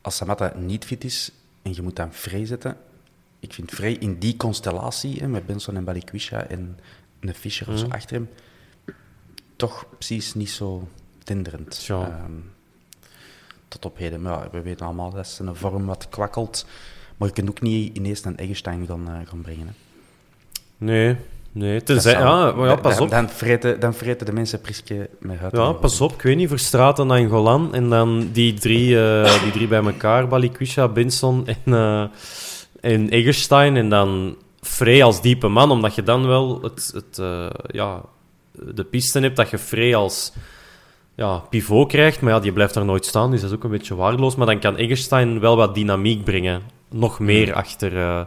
als Samatta niet fit is en je moet dan Frey zetten, ik vind Frey in die constellatie, hè, met Benson en Balikwisha en een Fischer of zo Mhm. achter hem, toch precies niet zo tinderend. Ja. Ehm, tot op heden. Maar ja, we weten allemaal dat zijn vorm wat kwakkelt. Maar je kunt ook niet ineens een Eggestein gaan, eh, gaan brengen. Hè. Nee, nee. Tenzij, ja, maar ja, dan- pas op. Dan, vreten, dan vreten de mensen Priske met huid. Ja, pas op. Ik weet niet, Verstraten en Golan. En dan die drie, eh, die drie bij elkaar. Balikwisha, Benson en, eh en Eggestein. En dan Frey als diepe man. Omdat je dan wel het, het, ja, de pisten hebt dat je Frey als ja, pivot krijgt. Maar ja, die blijft daar nooit staan. Dus dat is ook een beetje waardeloos. Maar dan kan Eggestein wel wat dynamiek brengen. Nog meer achter... eh,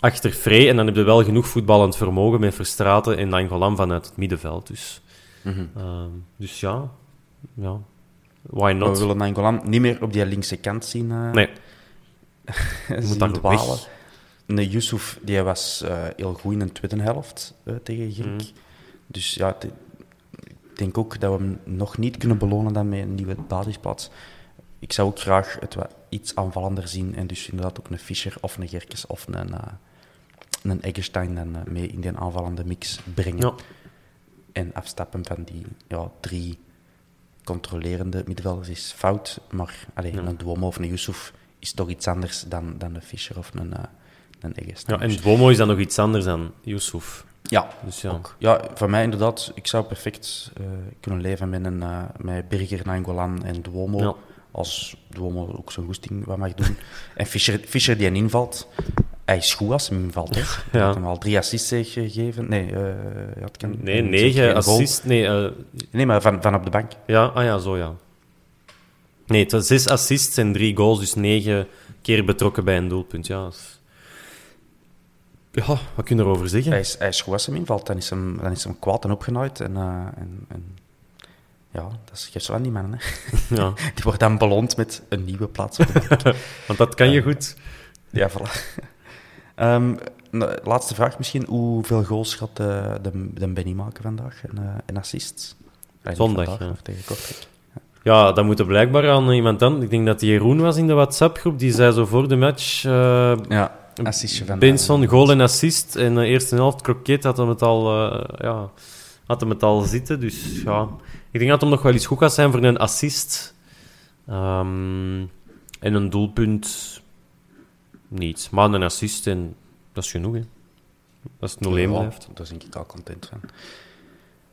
achter Frey. En dan heb je wel genoeg voetballend vermogen met Verstraten en Nangolan vanuit het middenveld. Dus, Mhm. ehm, dus ja, ja. Why not? We willen Nangolan niet meer op die linkse kant zien, eh Nee, zien moet daar dwalen. weg. Nee, Yusuf die was eh, heel goed in de tweede helft tegen Genk. Mhm. Dus ja, ik denk ook dat we hem nog niet kunnen belonen dan met een nieuwe basisplaats. Ik zou ook graag het wat iets aanvallender zien en dus inderdaad ook een Fischer of een Gerkes of een, eh, een Eggestein dan eh, mee in die aanvallende mix brengen. Ja. En afstappen van die ja, drie controlerende middenvelders is fout, maar allee, Ja. een Duomo of een Yusuf is toch iets anders dan, dan een Fischer of een, eh een Eggestein. ja, en Duomo is dan nog iets anders dan Yusuf. Ja, Dus ja. ook. Ja, voor mij inderdaad. Ik zou perfect kunnen leven met, een, met Birger, Nangolan en Duomo. Als Duomo ook zo'n goesting wat mag doen. en Fischer, Fischer die een invalt. Hij is goed als hij invalt. Hè. Hij Ja. had hem al drie assists gegeven. Nee, eh, hij had geen- Nee, negen assists. Nee, eh, Nee, maar van, van op de bank. ja, ah ja, zo ja. Nee, het was zes assists en drie goals, dus negen keer betrokken bij een doelpunt. Ja, ja wat kun je erover zeggen? Hij is, hij is goed als hij invalt. Dan is hem, dan is hem kwaad en opgenaaid. En, eh, en, en ja, dat is geeft zo aan die mannen. Hè. Ja, Die wordt dan beloond met een nieuwe plaats want dat kan je goed. Ja, voilà. Ehm, nou, laatste vraag misschien. Hoeveel goals gaat de, de, de Benny maken vandaag en, eh, en assists? Ah, niet Zondag, vandaag, ja. Of tegen Kortrijk. Ja, dat moet er blijkbaar aan iemand dan. Ik denk dat die Jeroen was in de WhatsApp-groep. Die zei zo voor de match... eh, Ja, assistje van... Benson, eh, goal en assist. En de eerste helft, kroket, had hem het al, eh, ja, had hem het al zitten. Dus ja, ik denk dat hem nog wel eens goed gaat zijn voor een assist. Ehm, en een doelpunt, niet. Maar een assist, en dat is genoeg. Hè. Als het 0-1 ja, blijft. Daar ben ik al content van.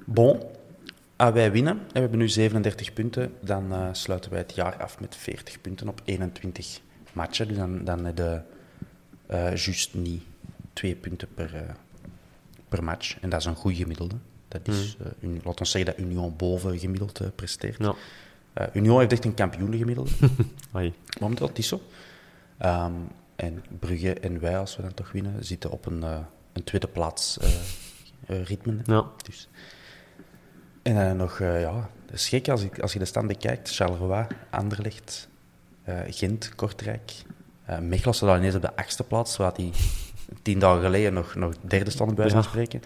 Bon, als wij winnen, en we hebben nu 37 punten, dan eh, sluiten wij het jaar af met 40 punten op 21 matchen. Dus dan, dan heb je eh, juist niet twee punten per, eh, per match. En dat is een goed gemiddelde. Dat is, eh, Uni- laat ons zeggen dat Union boven gemiddeld eh, presteert. Ja. Eh, Union heeft echt een kampioenengemiddelde. Ai. Momenteel, het is zo. Ehm, en Brugge en wij, als we dan toch winnen, zitten op een, eh, een tweede plaats eh, eh, ritme. Ja. Dus. En dan nog, eh, ja, dat is gek als, ik, als je de stand bekijkt. Charleroi, Anderlecht, eh, Gent, Kortrijk. Mechelen staat ineens op de achtste plaats, waar die tien dagen geleden nog, nog derde stond, bij Ja. spreken.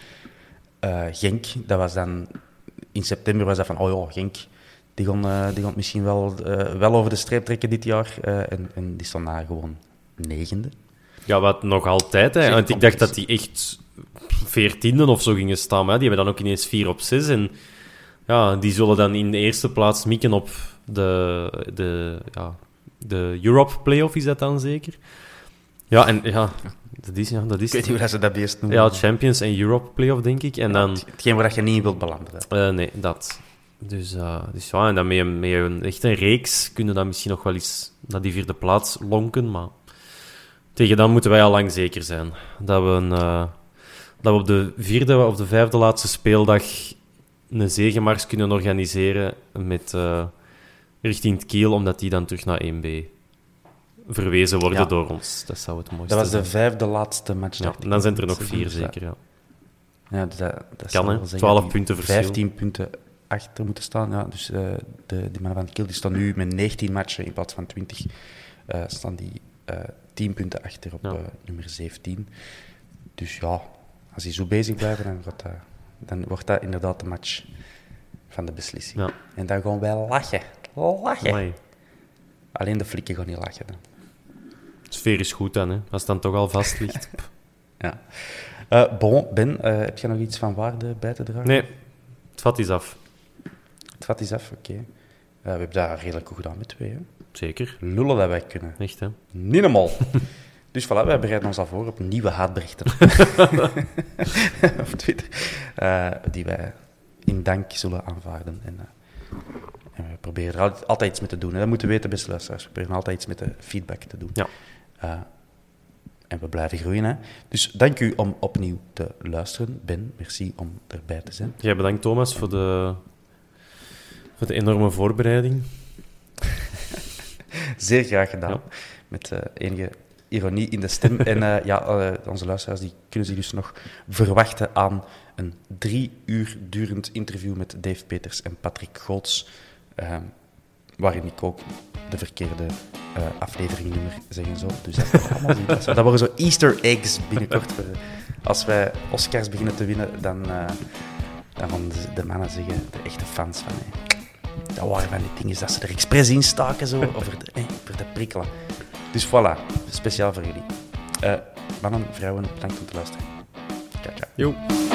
Eh, Genk, dat was dan... In september was dat van, oh ja, Genk, die gaan, eh, die gaan het misschien wel, eh, wel over de streep trekken dit jaar. En, en die staan daar gewoon negende. Ja, wat nog altijd. Hè. Want ik dacht dat die echt veertiende of zo gingen staan. Maar ja, die hebben dan ook ineens vier op zes. En ja, die zullen dan in de eerste plaats mikken op de, de, ja, de Europe Playoff, is dat dan zeker? Ja, en ja, dat is... Ja, dat is Ik weet niet hoe dat ze dat beest noemen. ja, Champions en Europe Playoff, denk ik. En dan... Het- Hetgeen waar je niet in wilt belanden. Eh, nee, dat. Dus, eh, dus ja, en dan met, een- met een, echt een reeks kunnen dan misschien nog wel eens naar die vierde plaats lonken. Maar tegen dan moeten wij al lang zeker zijn dat we, een, eh, dat we op de vierde of de vijfde laatste speeldag een zegenmars kunnen organiseren met, richting het Kiel, omdat die dan terug naar 1B verwezen worden Ja. door ons. Dat zou het mooiste Dat was de zijn. vijfde laatste match. Ja, dacht ik. en dan zijn er nog vier zeker, ja. Ja, dat, dat Kan, hè. wel zeggen 12 dat die punten verschil. 15 punten achter moeten staan. Ja, dus eh, de, die mannen van Kiel die staan nu met 19 matchen in plaats van 20. eh, staan die eh 10 punten achter op Ja. eh, nummer 17. Dus ja, als die zo bezig blijven, dan, gaat dat, dan wordt dat inderdaad de match van de beslissing. Ja. En dan gaan wij lachen. Lachen. Amai. Alleen de flikken gaan niet lachen. Dan. Sfeer is goed dan, hè. Als het dan toch al vast ligt. Ja. Eh, bon, Ben, eh, heb je nog iets van waarde bij te dragen? Nee, het vat is af. Het vat is af, oké. Eh, we hebben dat redelijk goed gedaan met twee. Hè? Zeker. Lullen dat wij kunnen. Echt, hè. Niet normaal. dus voilà, wij bereiden ons al voor op nieuwe haatberichten. op Twitter. die wij in dank zullen aanvaarden. En, en we proberen er altijd, iets mee te doen. En dat moeten we weten, beste luisteraars. We proberen altijd iets met de feedback te doen. Ja. Eh, en we blijven groeien. Hè. Dus dank u om opnieuw te luisteren. Ben, merci om erbij te zijn. Jij bedankt, Thomas, voor de, voor de enorme voorbereiding. Zeer graag gedaan. Ja. Met eh, enige ironie in de stem. en eh, ja, onze luisteraars die kunnen zich dus nog verwachten aan een drie uur durend interview met Dave Peters en Patrick Goots. Waarin ik ook de verkeerde eh afleveringnummer zeg en zo. Dus dat, we allemaal. Dat, worden zo Easter eggs binnenkort. voor- Als wij Oscars beginnen te winnen, dan, eh, dan gaan de, de mannen zeggen, de echte fans van... Hey, dat waren van die dingen dat ze er expres in staken, zo, over de, eh, voor te prikkelen. Dus voilà, speciaal voor jullie. Eh, mannen, vrouwen, bedankt om te luisteren. Ciao, ciao. Jo.